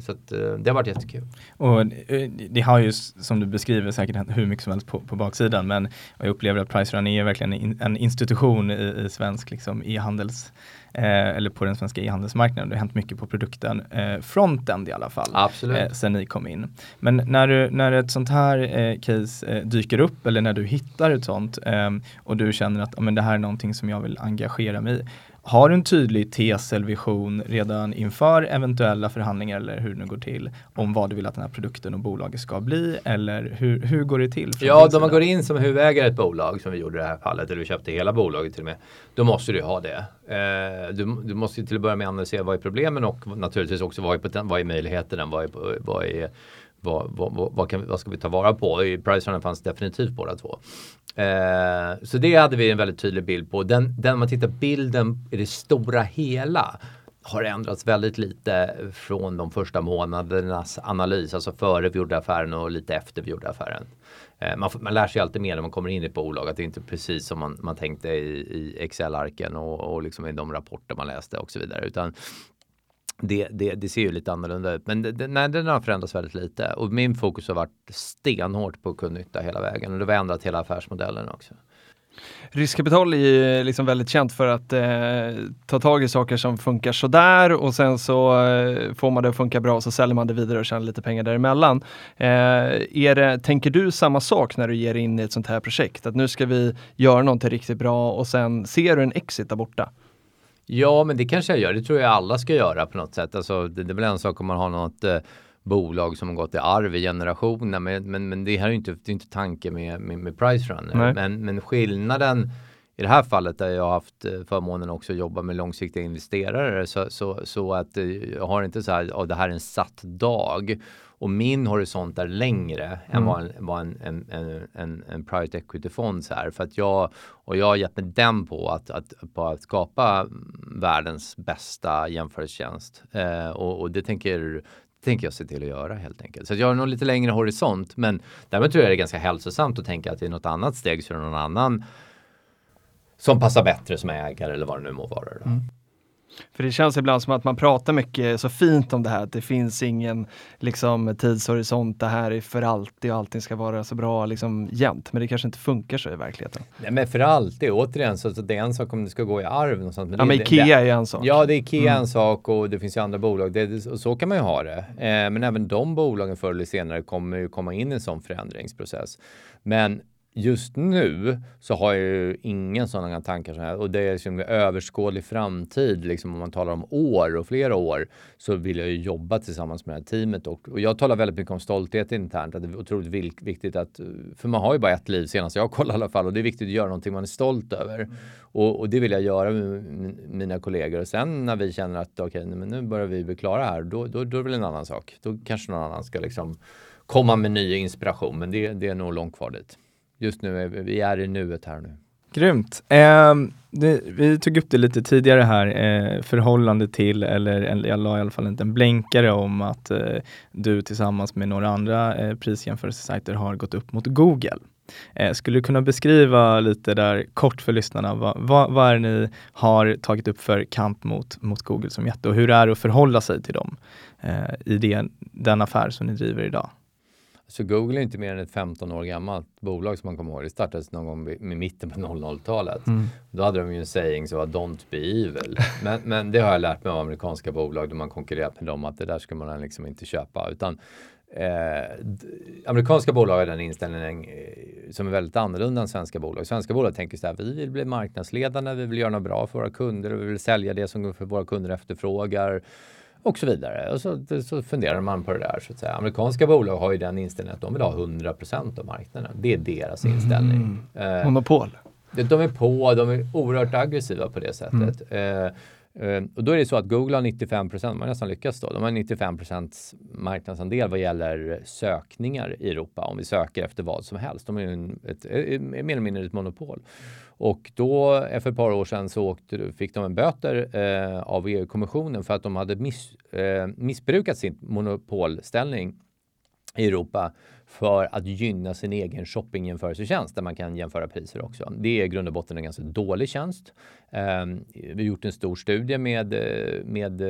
så att, eh, det har varit jättekul. Och eh, det har ju som du beskriver säkert hur mycket som helst på, på baksidan men jag upplever att Pricerun är verkligen en, en institution i, i svensk liksom, e-handels eh, eller på den svenska e-handelsmarknaden. Det har hänt mycket på produkten, eh, frontend i alla fall, Absolut. eh, sen ni kom in. Men när, du, när ett sånt här eh, case dyker upp eller när du hittar ett sånt och du känner att men det här är någonting som jag vill engagera mig i. Har du en tydlig tes eller vision redan inför eventuella förhandlingar eller hur det nu går till om vad du vill att den här produkten och bolaget ska bli eller hur, hur går det till? Ja, då man går in som huvudägare i ett bolag som vi gjorde i det här fallet, eller vi köpte hela bolaget till och med. Då måste du ha det. Eh, du, du måste till att börja med analysera vad är problemen och naturligtvis också vad är, vad är möjligheterna, vad är, vad är vad, vad, vad, kan, vad ska vi ta vara på? I Pricerunner fanns definitivt båda två. Eh, så det hade vi en väldigt tydlig bild på. Den, den man tittar bilden i det stora hela har ändrats väldigt lite från de första månadernas analys, alltså före vi gjorde affären och lite efter vi gjorde affären. Eh, Man, man lär sig alltid mer när man kommer in i ett bolag, att det inte precis som man, man tänkte i, i Excel-arken och, och liksom i de rapporter man läste och så vidare. Utan det, det, det ser ju lite annorlunda ut. Men det, det, nej, den har förändrats väldigt lite. Och min fokus har varit stenhårt på kundnytta hela vägen. Och det har ändrat hela affärsmodellen också. Riskkapital är ju liksom väldigt känt för att eh, ta tag i saker som funkar sådär och sen så eh, får man det att funka bra och så säljer man det vidare och tjänar lite pengar däremellan. Eh, är det, tänker du samma sak när du ger in i ett sånt här projekt? Att nu ska vi göra någonting riktigt bra och sen ser du en exit där borta? Ja, men det kanske jag gör. Det tror jag alla ska göra på något sätt. Alltså, det, det är väl en sak om man har något eh, bolag som har gått i arv i generationer. Men, men, men det här är ju inte, det är inte tanke med, med, med Pricerunner. Nej. Men, men skillnaden i det här fallet där jag har haft eh, förmånen också att jobba med långsiktiga investerare så, så, så att eh, jag har inte så här, oh, det här är en satt dag och min horisont är längre mm. än vad en, vad en, en, en, en, en private equity-fond är. För att jag, och jag har gett mig den på att, att, på att skapa världens bästa jämförelsetjänst. Eh, och, och det tänker tänker jag se till att göra helt enkelt. Så jag har nog lite längre horisont men därmed tror jag det är ganska hälsosamt att tänka att i något annat steg så är det någon annan som passar bättre som ägare eller vad det nu må vara. Mm. För det känns ibland som att man pratar mycket så fint om det här, att det finns ingen liksom, tidshorisont, det här är för alltid och allting ska vara så bra liksom, jämt. Men det kanske inte funkar så i verkligheten. Nej men för alltid, återigen, så, så det är en sak om det ska gå i arv. Någonstans, men ja men Ikea det, är ju en sak. Ja, det är Ikea mm. en sak och det finns ju andra bolag. Det, och så kan man ju ha det. Eh, men även de bolagen förr eller senare kommer ju komma in i en sån förändringsprocess. Men just nu så har jag ju ingen sådana tankar som här, och det är liksom överskådlig framtid, liksom om man talar om år och flera år, så vill jag ju jobba tillsammans med det här teamet och, och jag talar väldigt mycket om stolthet internt, att det är otroligt viktigt att, för man har ju bara ett liv senast jag kollar i alla fall och det är viktigt att göra någonting man är stolt över. Mm. Och, och, det vill jag göra med mina kollegor och sen när vi känner att okej, okay, men nu börjar vi bli klara här, då, då, då är det väl en annan sak. Då kanske någon annan ska liksom komma med ny inspiration, men det, det är nog långt kvar dit just nu, är vi är i nuet här nu. Grymt. Eh, det, vi tog upp det lite tidigare här, eh, förhållande till, eller, jag la i alla fall inte en blänkare om att eh, du tillsammans med några andra eh, prisjämförelsesajter har gått upp mot Google. Eh, skulle du kunna beskriva lite där kort för lyssnarna, vad, vad, vad är det ni har tagit upp för kamp mot, mot Google som jätte och hur är det att förhålla sig till dem eh, i det, den affär som ni driver idag? Så Google är inte mer än ett 15 år gammalt bolag som man kommer ihåg. Det startades någon gång med mitten på 00-talet. Mm. Då hade de ju en saying som var Don't be evil. Men, men det har jag lärt mig av amerikanska bolag då man konkurrerat med dem att det där ska man liksom inte köpa. Utan eh, amerikanska bolag har den inställningen eh, som är väldigt annorlunda än svenska bolag. Svenska bolag tänker så här, vi vill bli marknadsledande, vi vill göra något bra för våra kunder, vi vill sälja det som våra kunder efterfrågar och så vidare. Och så, så funderar man på det där. Så att säga. Amerikanska bolag har ju den inställningen att de vill ha 100% av marknaden. Det är deras inställning. Mm. Eh, Monopol. De är på, de är oerhört aggressiva på det sättet. Mm. Eh, Eh, och då är det så att Google har 95 procent, man har nästan lyckats då. De har 95 procents marknadsandel vad gäller sökningar i Europa om vi söker efter vad som helst. De är ju ett, eh, eh, mer eller mindre ett monopol. Och då, för ett par år sedan, så åkte, fick de en böter eh, av EU-kommissionen för att de hade miss, eh, missbrukat sin monopolställning i Europa för att gynna sin egen shoppingjämförelsetjänst där man kan jämföra priser också. Det är i grund och botten en ganska dålig tjänst. Um, vi har gjort en stor studie med, med uh,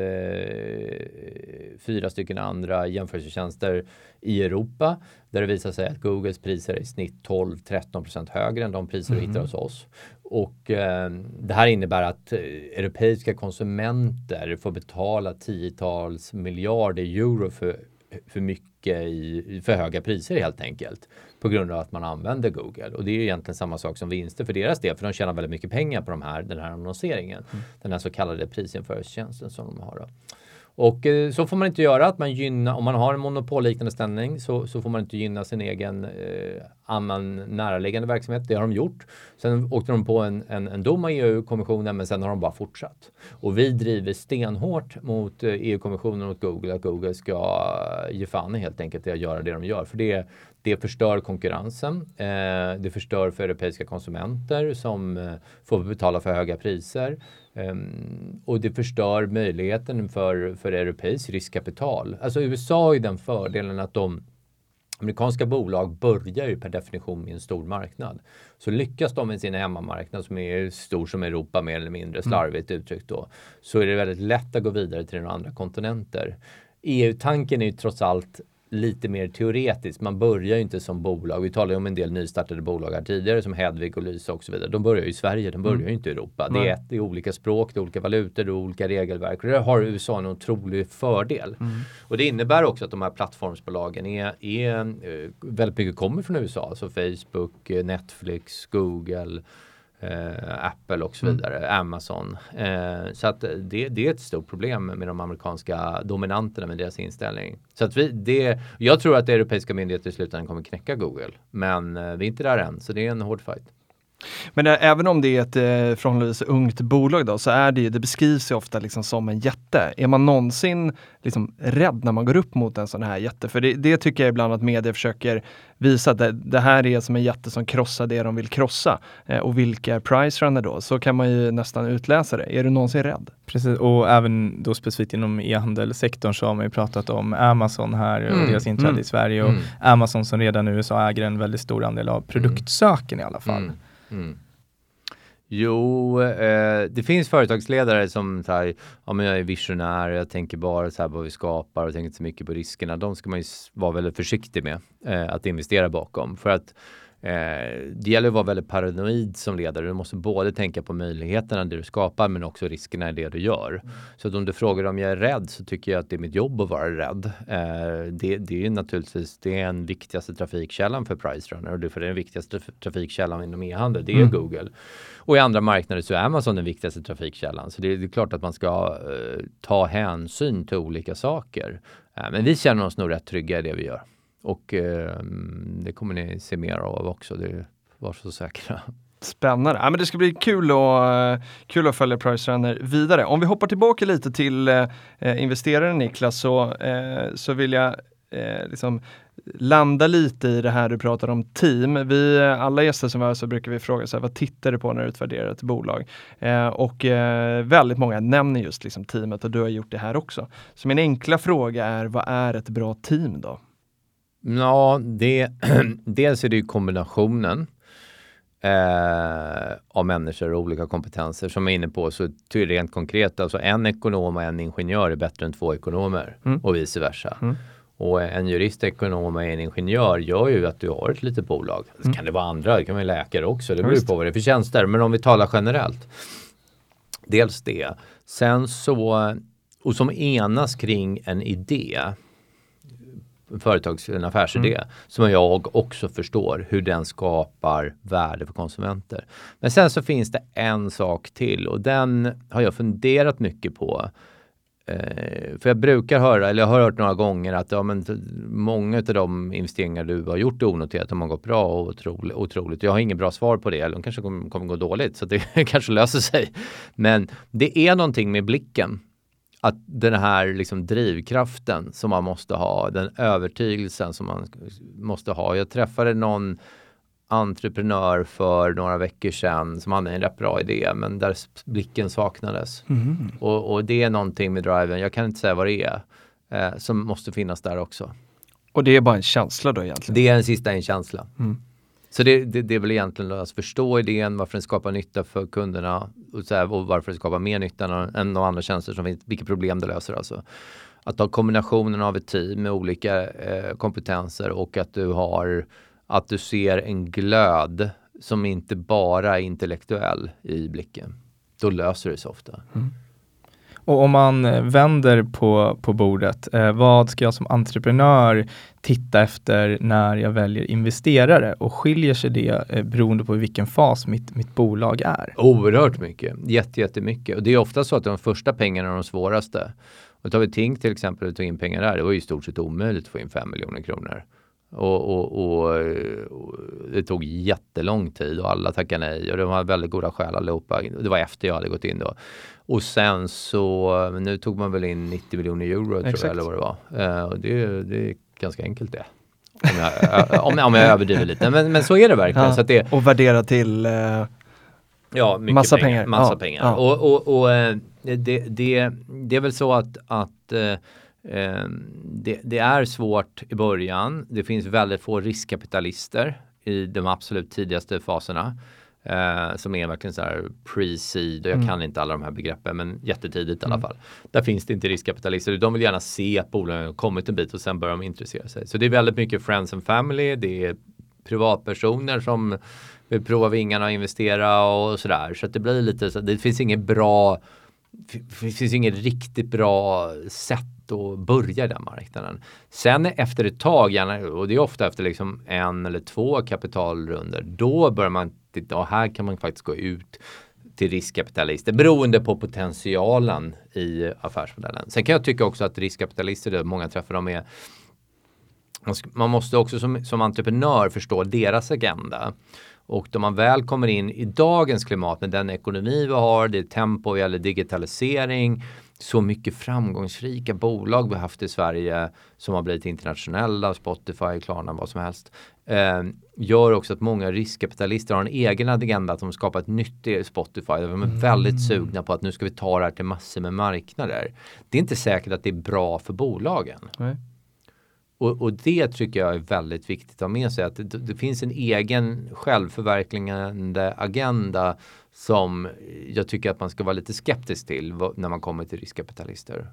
fyra stycken andra jämförelsetjänster i Europa där det visar sig att Googles priser är i snitt 12-13% högre än de priser mm. du hittar hos oss. Och eh, det här innebär att eh, europeiska konsumenter får betala tiotals miljarder euro för för mycket i för höga priser helt enkelt på grund av att man använder Google. Och det är egentligen samma sak som vinster för deras del, för de tjänar väldigt mycket pengar på de här, den här annonseringen. Mm. Den här så kallade prisjämförelsetjänsten som de har. Då. Och eh, så får man inte göra, att man gynnar, om man har en monopolliknande ställning så, så får man inte gynna sin egen eh, annan näraliggande verksamhet. Det har de gjort. Sen åkte de på en, en, en dom av EU-kommissionen men sen har de bara fortsatt. Och vi driver stenhårt mot eh, EU-kommissionen och mot Google att Google ska ge fan helt enkelt i att göra det de gör. För det, det förstör konkurrensen. Eh, det förstör för europeiska konsumenter som eh, får betala för höga priser. Um, och det förstör möjligheten för, för europeiskt riskkapital. Alltså USA har ju den fördelen att de amerikanska bolag börjar ju per definition med en stor marknad. Så lyckas de med sin hemmamarknad som är stor som Europa mer eller mindre, mm. slarvigt uttryckt då, så är det väldigt lätt att gå vidare till några andra kontinenter. EU-tanken är ju trots allt lite mer teoretiskt. Man börjar ju inte som bolag. Vi talade om en del nystartade bolag här tidigare som Hedvig och Lysa och så vidare. De börjar ju i Sverige, de börjar mm. ju inte i Europa. Det är, det är, olika språk, det är olika valutor, det är olika regelverk. Och det har USA en otrolig fördel. Mm. Och det innebär också att de här plattformsbolagen är, är eh, väldigt mycket kommer från USA. Alltså Facebook, eh, Netflix, Google eh, Apple och så mm. vidare, mm. Amazon. Eh, så att det, det, är ett stort problem med de amerikanska dominanterna med deras inställning. Så att vi, det, jag tror att europeiska myndigheter i slutändan kommer knäcka Google, men eh, vi är inte där än, så det är en hård fight. Men det, även om det är ett eh, förhållandevis ungt bolag då, så är det ju, det beskrivs ju ofta liksom som en jätte. Är man någonsin liksom rädd när man går upp mot en sån här jätte? För det, det tycker jag ibland att media försöker visa att det, det, här är som en jätte som krossar det de vill krossa. Eh, och vilka är pricerunner då? Så kan man ju nästan utläsa det. Är du någonsin rädd? Precis, och även då specifikt inom e-handelssektorn så har man ju pratat om Amazon här och Mm, deras inträde mm, i Sverige och mm. Amazon som redan i USA äger en väldigt stor andel av produktsöken i alla fall. Mm. Jo, eh, det finns företagsledare som säger, ja men jag är visionär, jag tänker bara så här på vad vi skapar och tänker inte så mycket på riskerna. De ska man ju vara väldigt försiktig med eh, att investera bakom. För att det gäller att vara väldigt paranoid som ledare. Du måste både tänka på möjligheterna det du skapar men också riskerna i det du gör. Så att om du frågar om jag är rädd så tycker jag att det är mitt jobb att vara rädd. Eh, det, det är naturligtvis det är den viktigaste trafikkällan för Pricerunner och det är den viktigaste traf- trafikkällan inom e-handel. Det är Mm. Google. Och i andra marknader så är Amazon den viktigaste trafikkällan. Så det är, det är klart att man ska eh, ta hänsyn till olika saker. Eh, men vi känner oss nog rätt trygga i det vi gör. Och eh, det kommer ni se mer av också. Det, var så säkra. Spännande. Ja, men det ska bli kul, att eh, kul att följa Pricerunner vidare. Om vi hoppar tillbaka lite till eh, eh, investeraren Niklas så, eh, så vill jag eh, liksom landa lite i det här du pratar om team. Vi, eh, alla gäster som är här så brukar vi fråga så här, vad tittar du på när du utvärderar ett bolag? Eh, och eh, väldigt många nämner just liksom teamet och du har gjort det här också. Så min enkla fråga är, vad är ett bra team då? Ja, det, dels är det ju kombinationen eh, av människor och olika kompetenser som jag är inne på. Så rent konkret, alltså en ekonom och en ingenjör är bättre än två ekonomer Mm. och vice versa. Mm. Och en jurist, ekonom och en ingenjör gör ju att du har ett litet bolag. Så kan det vara andra, det kan vara läkare också. Det beror Visst. på vad det är för tjänster. Men om vi talar generellt. Dels det. Sen så, och som enas kring en idé företags, en affärsidé som jag också förstår hur den skapar värde för konsumenter. Men sen så finns det en sak till och den har jag funderat mycket på. Eh, för jag brukar höra, eller jag har hört några gånger att ja, men, många av de investeringar du har gjort i onoterat har gått bra och otroligt. otroligt. Jag har inget bra svar på det, eller de kanske kommer, kommer gå dåligt så det kanske löser sig. Men det är någonting med blicken att den här liksom drivkraften som man måste ha, den övertygelsen som man måste ha. Jag träffade någon entreprenör för några veckor sedan som hade en rätt bra idé men där blicken saknades. Och, och det är någonting med driven, jag kan inte säga vad det är, eh, som måste finnas där också. Och det är bara en känsla då egentligen? Det är en sista en känsla. Mm. Så det, det, det är väl egentligen att förstå idén, varför den skapar nytta för kunderna och, så här, och varför den skapar mer nytta än, än de andra tjänster som finns, vilka problem det löser alltså. Att ha kombinationen av ett team med olika eh, kompetenser och att du har att du ser en glöd som inte bara är intellektuell i blicken. Då löser det sig ofta. Mm. Och om man eh, vänder på, på bordet, eh, vad ska jag som entreprenör titta efter när jag väljer investerare och skiljer sig det eh, beroende på i vilken fas mitt, mitt bolag är? Oerhört mycket, Jätte, jättemycket. Och det är ofta så att de första pengarna är de svåraste. Och tar vi Tink till exempel och tog in pengar där, det var ju i stort sett omöjligt att få in 5 miljoner kronor. Och, och, och, och det tog jättelång tid och alla tackade nej och de hade väldigt goda skäl allihopa. Det var efter jag hade gått in då. Och sen så, nu tog man väl in 90 miljoner euro tror Exakt. jag eller vad det var. Eh, och det, det är ganska enkelt det. Om jag, om, om jag överdriver lite. Men, men så är det verkligen. Ja. Så att det, Och värdera till eh, Ja, Massa pengar. pengar. Massa Ja, pengar. Och, och, och eh, det, det, det är väl så att, att eh, eh, det, det är svårt i början. Det finns väldigt få riskkapitalister i de absolut tidigaste faserna. Eh, som är verkligen så här pre-seed och jag Mm. kan inte alla de här begreppen men jättetidigt i alla fall. Där finns det inte riskkapitalister. De vill gärna se att bolagen har kommit en bit och sen börjar de intressera sig. Så det är väldigt mycket friends and family. Det är privatpersoner som vill prova vingarna och investera och sådär. Så att det blir lite så det finns inget bra det finns inget riktigt bra sätt att börja den marknaden. Sen efter ett tag, och det är ofta efter liksom en eller två kapitalrunder, då börjar man titta, här kan man faktiskt gå ut till riskkapitalister beroende på potentialen i affärsmodellen. Sen kan jag tycka också att riskkapitalister, det många träffar dem är man måste också som, som entreprenör förstå deras agenda. Och då man väl kommer in i dagens klimat med den ekonomi vi har, det tempo vi gäller digitalisering, så mycket framgångsrika bolag vi haft i Sverige som har blivit internationella, Spotify, Klarna, vad som helst. Eh, gör också att många riskkapitalister har en egen agenda att de skapar ett nytt Spotify. De är mm. väldigt sugna på att nu ska vi ta det här till massor med marknader. Det är inte säkert att det är bra för bolagen. Nej. Och, och, det tycker jag är väldigt viktigt att ha med sig. Att det, det finns en egen självförverkligande agenda som jag tycker att man ska vara lite skeptisk till när man kommer till riskkapitalister.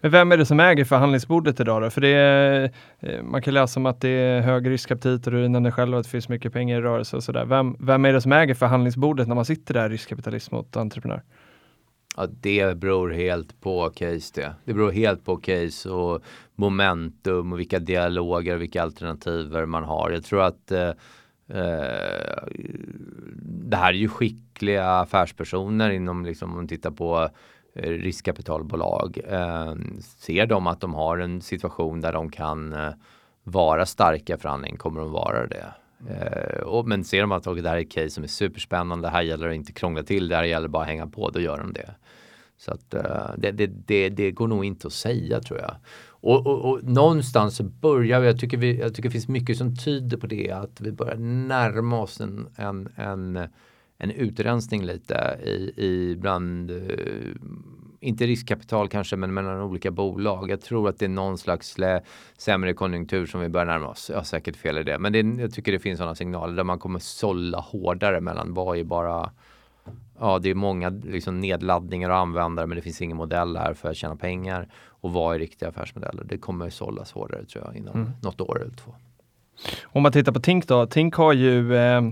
Men vem är det som äger förhandlingsbordet idag då? För det är, eh, man kan läsa om att det är hög riskaptit och du nämnde själv att det finns mycket pengar i rörelse och sådär. Vem, vem är det som äger förhandlingsbordet när man sitter där riskkapitalist mot entreprenör? Ja, det beror helt på case det. Det beror helt på case och momentum och vilka dialoger och vilka alternativer man har. Jag tror att eh, eh, det här är ju skickliga affärspersoner inom, liksom, om man tittar på eh, riskkapitalbolag. Eh, ser de att de har en situation där de kan eh, vara starka i förhandling kommer de vara det. Eh, och, men ser de att det här är ett case som är superspännande, här gäller det inte krångla till, det här gäller bara att hänga på, då gör de det. Så att eh, det, det, det, det, går nog inte att säga tror jag. Och, och, och någonstans så börjar vi, jag tycker, vi, jag tycker det finns mycket som tyder på det, att vi börjar närma oss en, en, en, en utrensning lite i, i bland, eh, inte riskkapital kanske, men mellan olika bolag. Jag tror att det är någon slags sämre konjunktur som vi börjar närma oss. Jag har säkert fel i det, men det, jag tycker det finns sådana signaler där man kommer sålla hårdare mellan vad är bara ja, det är många liksom, nedladdningar och användare men det finns ingen modell här för att tjäna pengar. Och vad är riktiga affärsmodeller? Det kommer sållas hårdare tror jag inom mm. något år eller två. Om man tittar på Tink då. Tink har ju eh,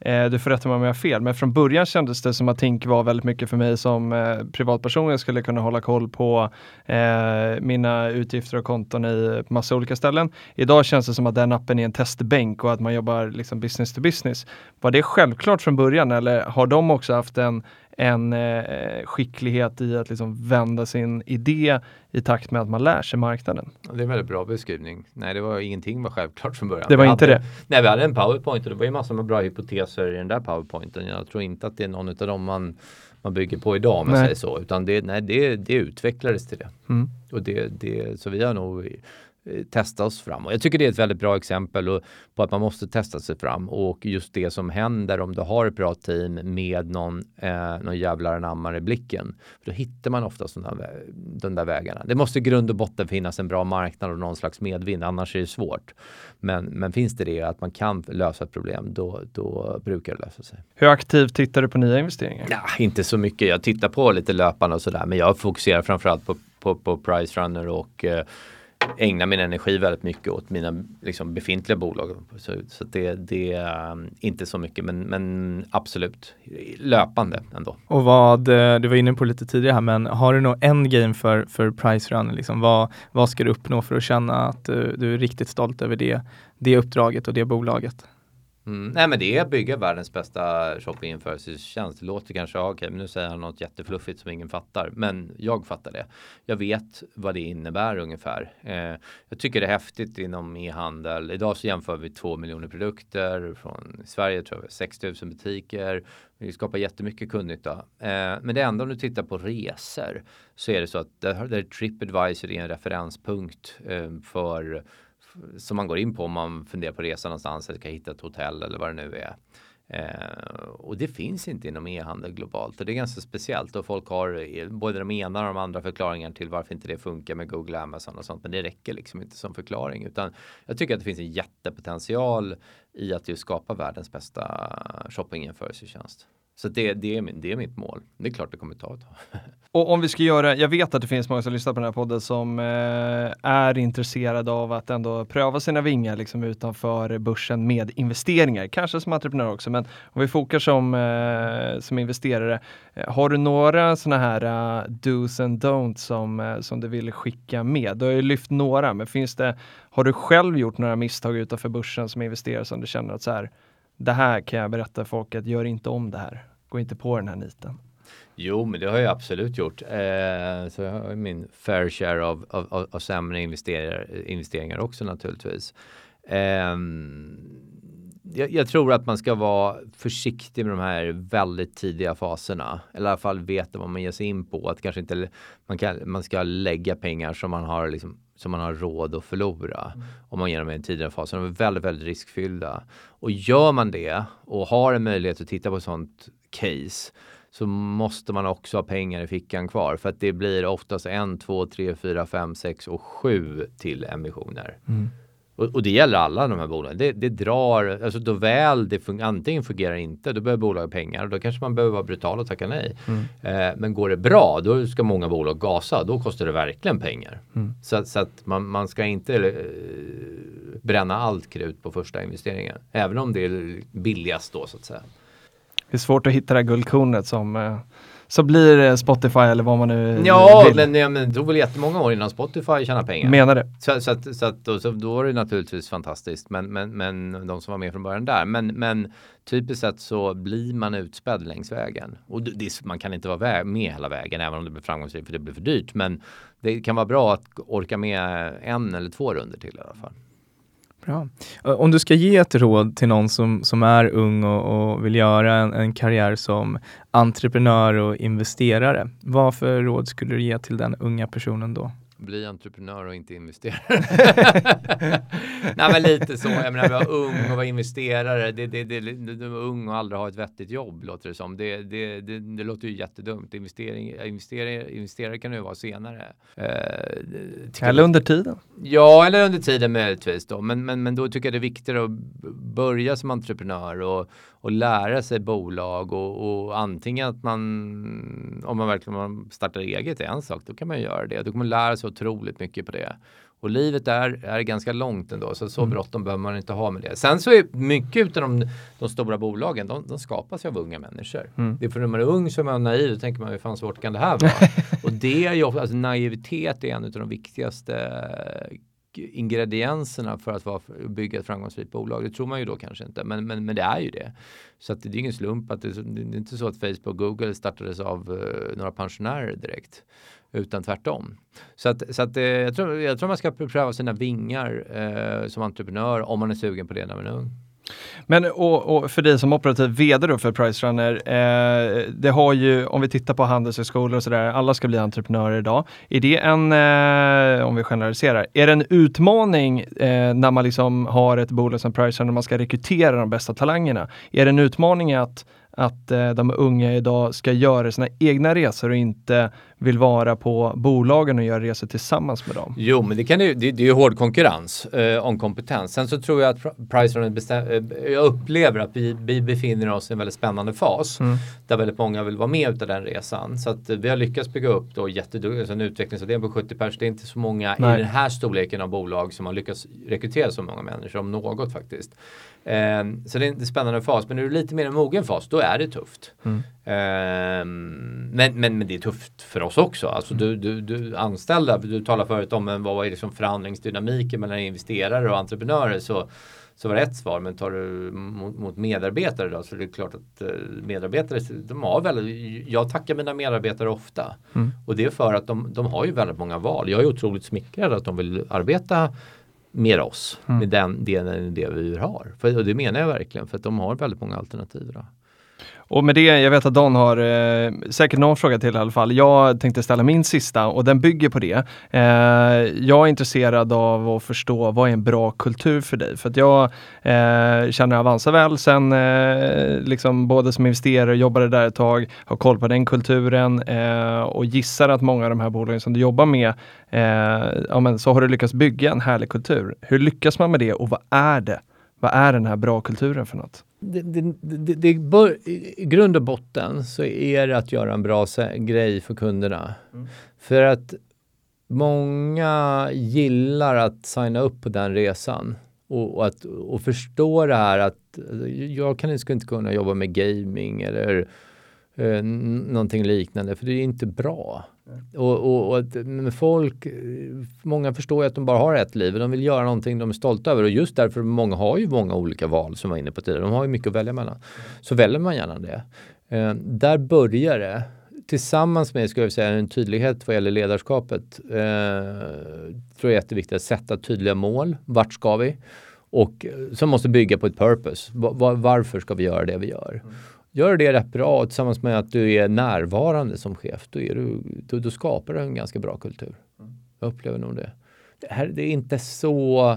Eh, du får rätta mig om jag har fel, men från början kändes det som att Tink var väldigt mycket för mig som eh, privatperson. Jag skulle kunna hålla koll på eh, mina utgifter och konton i massa olika ställen. Idag känns det som att den appen är en testbänk och att man jobbar liksom business to business. Var det självklart från början eller har de också haft en en eh, skicklighet i att liksom vända sin idé i takt med att man lär sig marknaden. Det är en väldigt bra beskrivning. Nej, det var ingenting var självklart från början. Det var vi inte hade, det? Nej, vi hade en powerpoint och det var ju massor med bra hypoteser i den där powerpointen. Jag tror inte att det är någon av dem man, man bygger på idag om man säger så. Utan det, nej, det, det utvecklades till det. Mm. Och det, det, så vi har nog testa oss fram. Och jag tycker det är ett väldigt bra exempel på att man måste testa sig fram och just det som händer om du har ett bra team med någon, eh, någon jävlar anamma i blicken. För då hittar man ofta sådana, de där vägarna. Det måste i grund och botten finnas en bra marknad och någon slags medvind, annars är det svårt. Men, men finns det det att man kan lösa ett problem, då, då brukar det lösa sig. Hur aktivt tittar du på nya investeringar? Ja, inte så mycket. Jag tittar på lite löpande och sådär, men jag fokuserar framförallt på, på, på Price Runner och eh, ägna min energi väldigt mycket åt mina liksom, befintliga bolag. Så, så det, det, är inte så mycket men, men absolut löpande ändå. Och vad, eh, du var inne på lite tidigare här, men har du någon endgame för, för Price Run? Liksom, vad, vad ska du uppnå för att känna att du, du är riktigt stolt över det, det uppdraget och det bolaget? Mm. Nej men det är att bygga världens bästa shoppinginförelsetjänst. Det låter kanske, okej okay, men nu säger han något jättefluffigt som ingen fattar. Men jag fattar det. Jag vet vad det innebär ungefär. Eh, jag tycker det är häftigt inom e-handel. Idag så jämför vi två miljoner produkter. Från Sverige tror jag 6 000 butiker. Vi skapar jättemycket kundnytta. Eh, men det enda om du tittar på resor så är det så att där, där Tripadvisor är en referenspunkt eh, för som man går in på om man funderar på resa någonstans eller ska hitta ett hotell eller vad det nu är. Eh, och det finns inte inom e-handel globalt och det är ganska speciellt och folk har både de ena och de andra förklaringar till varför inte det funkar med Google, Amazon och sånt. Men det räcker liksom inte som förklaring utan jag tycker att det finns en jättepotential i att just skapa världens bästa shoppingjämförelsetjänst. Så det, det, är, det är mitt mål. Det är klart det kommer ta ett tag. Och om vi ska göra, jag vet att det finns många som lyssnar på den här podden som eh, är intresserade av att ändå pröva sina vingar liksom utanför börsen med investeringar, kanske som entreprenör också, men om vi fokar som, eh, som investerare, eh, har du några sådana här uh, dos and don'ts som, eh, som du vill skicka med? Du har ju lyft några, men finns det, har du själv gjort några misstag utanför börsen som investerare som du känner att så här, det här kan jag berätta för folk att gör inte om det här. Gå inte på den här niten. Jo, men det har jag absolut gjort. Eh, så jag har min fair share av, av, av sämre investeringar, investeringar också naturligtvis. Eh, jag, jag, tror att man ska vara försiktig med de här väldigt tidiga faserna. Eller i alla fall veta vad man ger sig in på. Att kanske inte man, kan, man ska lägga pengar som man har liksom, som man har råd att förlora. Mm. Om man ger dem i en tidigare fas. De är väldigt, väldigt riskfyllda. Och gör man det och har en möjlighet att titta på sånt case så måste man också ha pengar i fickan kvar för att det blir oftast en, två, tre, fyra, fem, sex och sju till emissioner. Mm. Och, och, det gäller alla de här bolagen. Det, det drar, alltså då väl det fun antingen fungerar inte, då behöver bolaget pengar och då kanske man behöver vara brutal och tacka nej. Mm. Eh, men går det bra, då ska många bolag gasa, då kostar det verkligen pengar. Mm. Så, så, att man, man ska inte eh, bränna allt krut på första investeringen, även om det är billigast då så att säga. Det är svårt att hitta det här guldkornet som eh så blir det Spotify eller vad man nu ja, vill. Men, ja, men det tog väl jättemånga år innan Spotify tjänade pengar. Menar det. Så, så, att, så, att, då, så då var det naturligtvis fantastiskt. Men, men, men de som var med från början där. Men, men typiskt sett så blir man utspädd längs vägen. Och det, man kan inte vara med hela vägen även om det blir framgångsrikt för det blir för dyrt. Men det kan vara bra att orka med en eller två runder till i alla fall. Bra. Om du ska ge ett råd till någon som, som är ung och, och vill göra en, en, karriär som entreprenör och investerare, vad för råd skulle du ge till den unga personen då? Bli entreprenör och inte investerare. Nej men lite så. Jag menar, vara ung och vara investerare. Det, det, det, det, det ung och aldrig ha ett vettigt jobb låter det som. Det, det, det, det låter ju jättedumt. Investering, investerare, investerare kan ju vara senare. Eh, eller under tiden. Ja, eller under tiden möjligtvis då. Men, men, men då tycker jag det är viktigare att börja som entreprenör och, och lära sig bolag och, och antingen att man om man verkligen startar eget är en sak, då kan man göra det. Då kommer man lära sig otroligt mycket på det. Och livet där är ganska långt ändå, så så mm. bråttom behöver man inte ha med det. Sen så är mycket av de, de stora bolagen, de, de skapas ju av unga människor. Mm. Det är för när man är ung så är man naiv, då tänker man hur fan svårt kan det här vara? och det är ju alltså naivitet är en av de viktigaste ingredienserna för att vara, bygga ett framgångsrikt bolag. Det tror man ju då kanske inte, men, men, men det är ju det. Så att det är ingen slump att det, det är inte så att Facebook och Google startades av uh, några pensionärer direkt utan tvärtom. Så att, så att eh, jag, tror, jag tror man ska pröva sina vingar eh, som entreprenör om man är sugen på det när man är ung. Men och, och, för dig som operativ vd då för Pricerunner, eh, det har ju, om vi tittar på handelshögskolor och sådär, alla ska bli entreprenörer idag. Är det en, eh, om vi generaliserar, är det en utmaning eh, när man liksom har ett bolag som Pricerunner, man ska rekrytera de bästa talangerna? Är det en utmaning att att eh, de unga idag ska göra sina egna resor och inte vill vara på bolagen och göra resor tillsammans med dem. Jo, men det, kan ju, det, det är ju hård konkurrens eh, om kompetens. Sen så tror jag att Pricerunner eh, jag upplever att vi, vi, befinner oss i en väldigt spännande fas mm. där väldigt många vill vara med utav den resan. Så att vi har lyckats bygga upp då jätteduktigt, alltså en utvecklingsavdelning på 70 pers. Det är inte så många Nej. i den här storleken av bolag som har lyckats rekrytera så många människor, om något faktiskt. Eh, så det är en spännande fas. Men när du är lite mer en mogen fas, då är det tufft. Mm. Eh, men, men, men det är tufft för oss också. Alltså du, du, du anställda, du talar förut om en, vad är liksom förhandlingsdynamiken mellan investerare och entreprenörer. Så, så var det ett svar. Men tar du mot, mot medarbetare då så är det klart att eh, medarbetare, de har väldigt, jag tackar mina medarbetare ofta. Mm. Och det är för att de, de har ju väldigt många val. Jag är otroligt smickrad att de vill arbeta med oss, mm. med den delen det vi har. För, och det menar jag verkligen, för att de har väldigt många alternativ. Då. Och med det, jag vet att Dan har eh, säkert någon fråga till i alla fall. Jag tänkte ställa min sista och den bygger på det. Eh, jag är intresserad av att förstå vad är en bra kultur för dig? För att jag eh, känner Avanza väl sen eh, liksom både som investerare, jobbade där ett tag, har koll på den kulturen eh, och gissar att många av de här bolagen som du jobbar med, eh, ja, men så har du lyckats bygga en härlig kultur. Hur lyckas man med det och vad är det? Vad är den här bra kulturen för något? Det, det, det, det bör, I grund och botten så är det att göra en bra grej för kunderna. Mm. För att många gillar att signa upp på den resan och, och, att, och förstå det här att jag kan, skulle inte kunna jobba med gaming eller eh, någonting liknande för det är inte bra. Och, och, och men folk, många förstår ju att de bara har ett liv och de vill göra någonting de är stolta över och just därför många har ju många olika val som var inne på tidigare. De har ju mycket att välja mellan. Så väljer man gärna det. Eh, där börjar det. Tillsammans med, ska jag säga, en tydlighet vad gäller ledarskapet. Eh, tror jag är jätteviktigt att sätta tydliga mål. Vart ska vi? och eh, som måste bygga på ett purpose. Va- va- varför ska vi göra det vi gör? Gör det rätt bra tillsammans med att du är närvarande som chef, då, är du, då, då skapar du en ganska bra kultur. Jag upplever nog det. Det, här, det är inte så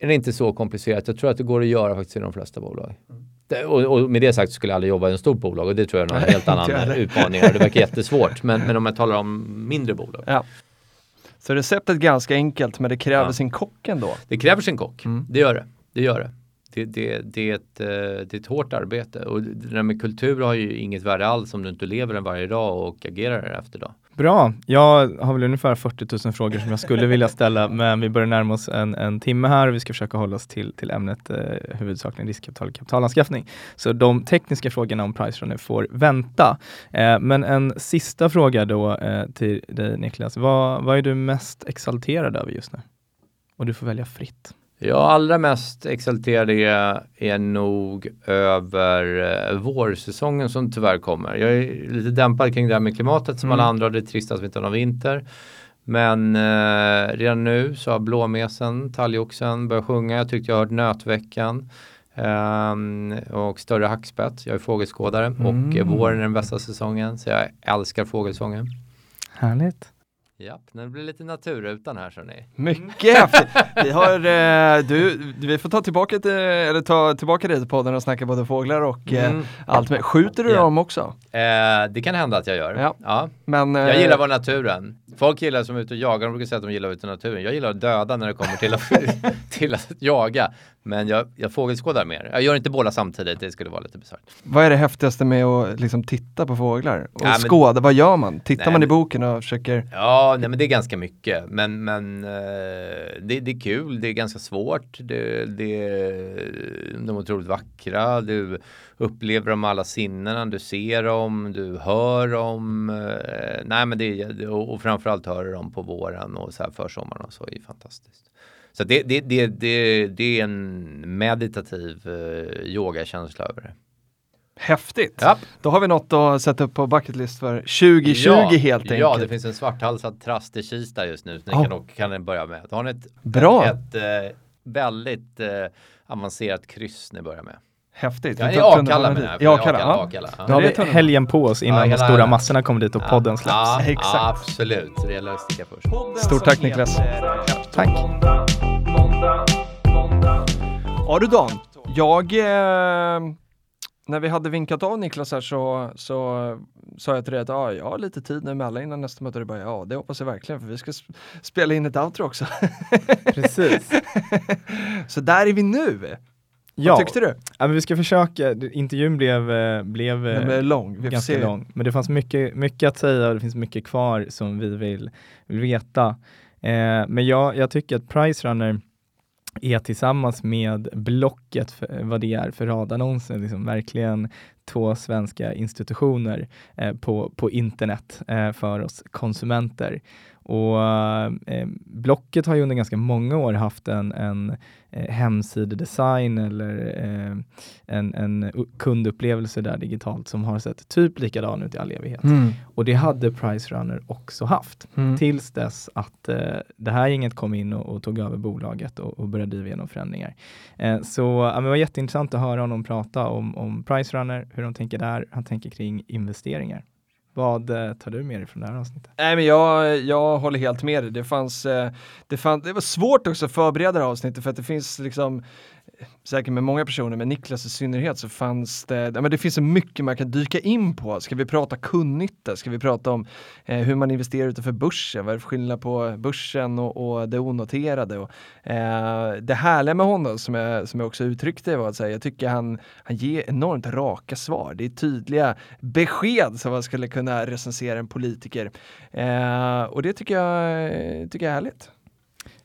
det är inte så komplicerat. Jag tror att det går att göra faktiskt i de flesta bolag. Det, och, och med det sagt skulle jag aldrig jobba i en stort bolag och det tror jag är en helt annan utmaning. Det verkar jättesvårt. Men, men om jag talar om mindre bolag. Ja. Så receptet är ganska enkelt men det kräver Ja. sin kock ändå. Det kräver sin kock. Mm. Det gör det. Det gör det. Det, det, det, är ett, eh, det är ett hårt arbete och det där med kultur har ju inget värde alls om du inte lever den varje dag och agerar därefter. Då. Bra, jag har väl ungefär 40 000 frågor som jag skulle vilja ställa, men vi börjar närma oss en, en timme här och vi ska försöka hålla oss till, till ämnet eh, huvudsakligen riskkapital och kapitalanskaffning. Så de tekniska frågorna om Price Runner får vänta. Eh, men en sista fråga då eh, till dig Niklas. Vad, vad är du mest exalterad över just nu? Och du får välja fritt. Jag allra mest exalterad är, är nog över eh, vårsäsongen som tyvärr kommer. Jag är lite dämpad kring det här med klimatet som Mm. alla andra och det är trist att vi inte har någon vinter. Men eh, redan nu så har blåmesen, talgoxen börjat sjunga. Jag tyckte jag hört nötveckan. ehm, och större hackspett. Jag är fågelskådare och eh, Mm. våren är den bästa säsongen. Så jag älskar fågelsången. Härligt. Japp, det blir lite naturutan här så ni. Mycket häftigt. Vi har, eh, du, vi får ta tillbaka, till, eller ta tillbaka dig till podden och snacka både fåglar och eh, Mm. allt med. Skjuter du Ja. dem också? Eh, det kan hända att jag gör. Ja. ja. Men, eh, Jag gillar vara i naturen. Folk gillar som är ute och jagar, de brukar säga att de gillar att vara ute i naturen. Jag gillar att döda när det kommer till att, till att jaga. Men jag, jag fågelskådar mer. Jag gör inte båda samtidigt, det skulle vara lite bisarrt. Vad är det häftigaste med att liksom titta på fåglar? Och Ja, men- skåda, vad gör man? Tittar Nej, man i boken och försöker Ja, nej, men det är ganska mycket. Men, men eh, det, det är kul, det är ganska svårt. Det, det, de är otroligt vackra. Du upplever dem med alla sinnena. Du ser dem, du hör dem. Eh, nej, men det är, och, framförallt hör du dem på våren och så här försommaren och så är fantastiskt. Så det, det, det, det, det är en meditativ eh, yogakänsla över det. Häftigt! Ja. Då har vi något att sätta upp på bucket list för 2020 helt enkelt. Ja, det finns en svarthalsad trast i Kista just nu. Så ni Ja. kan, kan ni börja med. Då har ni ett, Bra. ett eh, väldigt eh, avancerat kryss ni börjar med. Häftigt. Ja, I Akalla menar jag. I Akalla, Akalla, ja. Akalla, ja. Då har det är vi helgen på oss innan Ja, de stora massorna kommer dit och podden släpps. Ja, Exakt. ja, absolut. Så det gäller att sticka först. Stort tack Niklas. Tack. Ja du Dan, jag eh, när vi hade vinkat av Niklas här så, så sa jag till dig att ja, jag har lite tid nu emellan innan nästa möte. Du bara ja, det hoppas jag verkligen för vi ska sp- spela in ett outro också. Precis. så där är vi nu. Ja, Vad tyckte du? ja, men vi ska försöka. Intervjun blev, eh, blev eh, Den är lång. Vi ganska lång. Men det fanns mycket, mycket att säga och det finns mycket kvar som vi vill, vill veta. Eh, men jag, jag tycker att Price Runner är tillsammans med Blocket, för, vad det är för radannonser, liksom verkligen två svenska institutioner eh, på, på internet eh, för oss konsumenter. Och eh, Blocket har ju under ganska många år haft en, en eh, hemsidedesign eller eh, en, en kundupplevelse där digitalt som har sett typ likadan ut i all evighet. Mm. Och det hade Price Runner också haft. Mm. Tills dess att eh, det här gänget kom in och, och tog över bolaget och, och började driva igenom förändringar. Eh, så ja, det var jätteintressant att höra honom prata om, om Price Runner, hur de tänker där, han tänker kring investeringar. Vad eh, tar du med dig från det här avsnittet? Nej men jag, jag håller helt med dig. Det fanns, eh, det fanns, det var svårt också att förbereda det här avsnittet för att det finns liksom säkert med många personer, men Niklas i synnerhet så fanns det, ja, men det finns så mycket man kan dyka in på. Ska vi prata kundnytta? Ska vi prata om eh, hur man investerar utanför börsen? Vad är det för skillnad på börsen och, och det onoterade? Och, eh, det härliga med honom som jag, som jag också uttryckte var att säga, jag tycker han, han ger enormt raka svar. Det är tydliga besked som man skulle kunna recensera en politiker. Eh, och det tycker jag, tycker jag är härligt.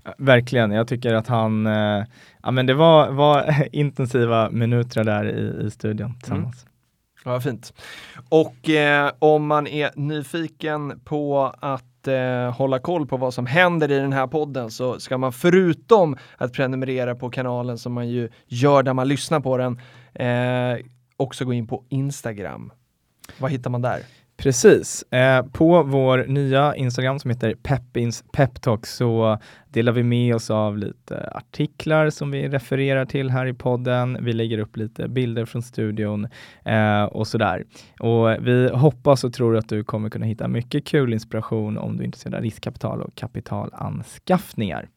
Ja, Verkligen, jag tycker att han, eh, ja men det var, var intensiva minuter där i, i studion tillsammans. Ja, vad fint. Och eh, om man är nyfiken på att eh, hålla koll på vad som händer i den här podden så ska man förutom att prenumerera på kanalen som man ju gör när man lyssnar på den eh, också gå in på Instagram. Vad hittar man där? Precis. Eh, på vår nya Instagram som heter Peppins Peptalk så delar vi med oss av lite artiklar som vi refererar till här i podden. Vi lägger upp lite bilder från studion eh, och sådär. Och vi hoppas och tror att du kommer kunna hitta mycket kul inspiration om du är intresserad av riskkapital och kapitalanskaffningar.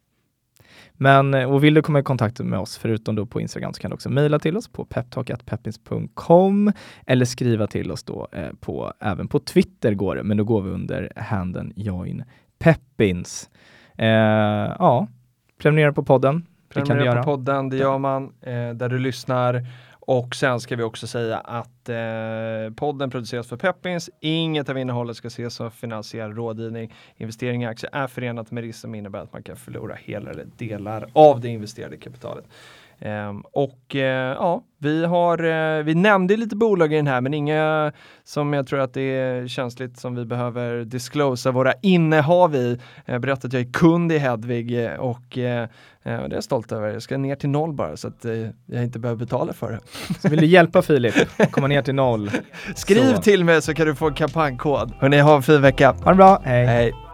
Men eh, och vill du komma i kontakt med oss, förutom då på Instagram, så kan du också mejla till oss på peptalk.peppins.com eller skriva till oss då eh, på, även på Twitter går det, men då går vi under handen join peppins. Eh, ja, prenumerera på podden. Prenumerera på podden, det gör man eh, där du lyssnar. Och sen ska vi också säga att eh, podden produceras för Peppins. Inget av innehållet ska ses som finansiell rådgivning. Investering i aktier är förenat med risk som innebär att man kan förlora hela eller delar av det investerade kapitalet. Um, och uh, ja, vi har, uh, vi nämnde lite bolag i den här men inga som jag tror att det är känsligt som vi behöver disclosa våra innehav i. Jag berättade att jag är kund i Hedvig och uh, det är jag stolt över. Jag ska ner till noll bara så att jag inte behöver betala för det. Så vill du hjälpa Filip komma ner till noll? Skriv så. till mig så kan du få en kampanjkod. Hörni, ha en fin vecka. Ha det bra, hej. hej.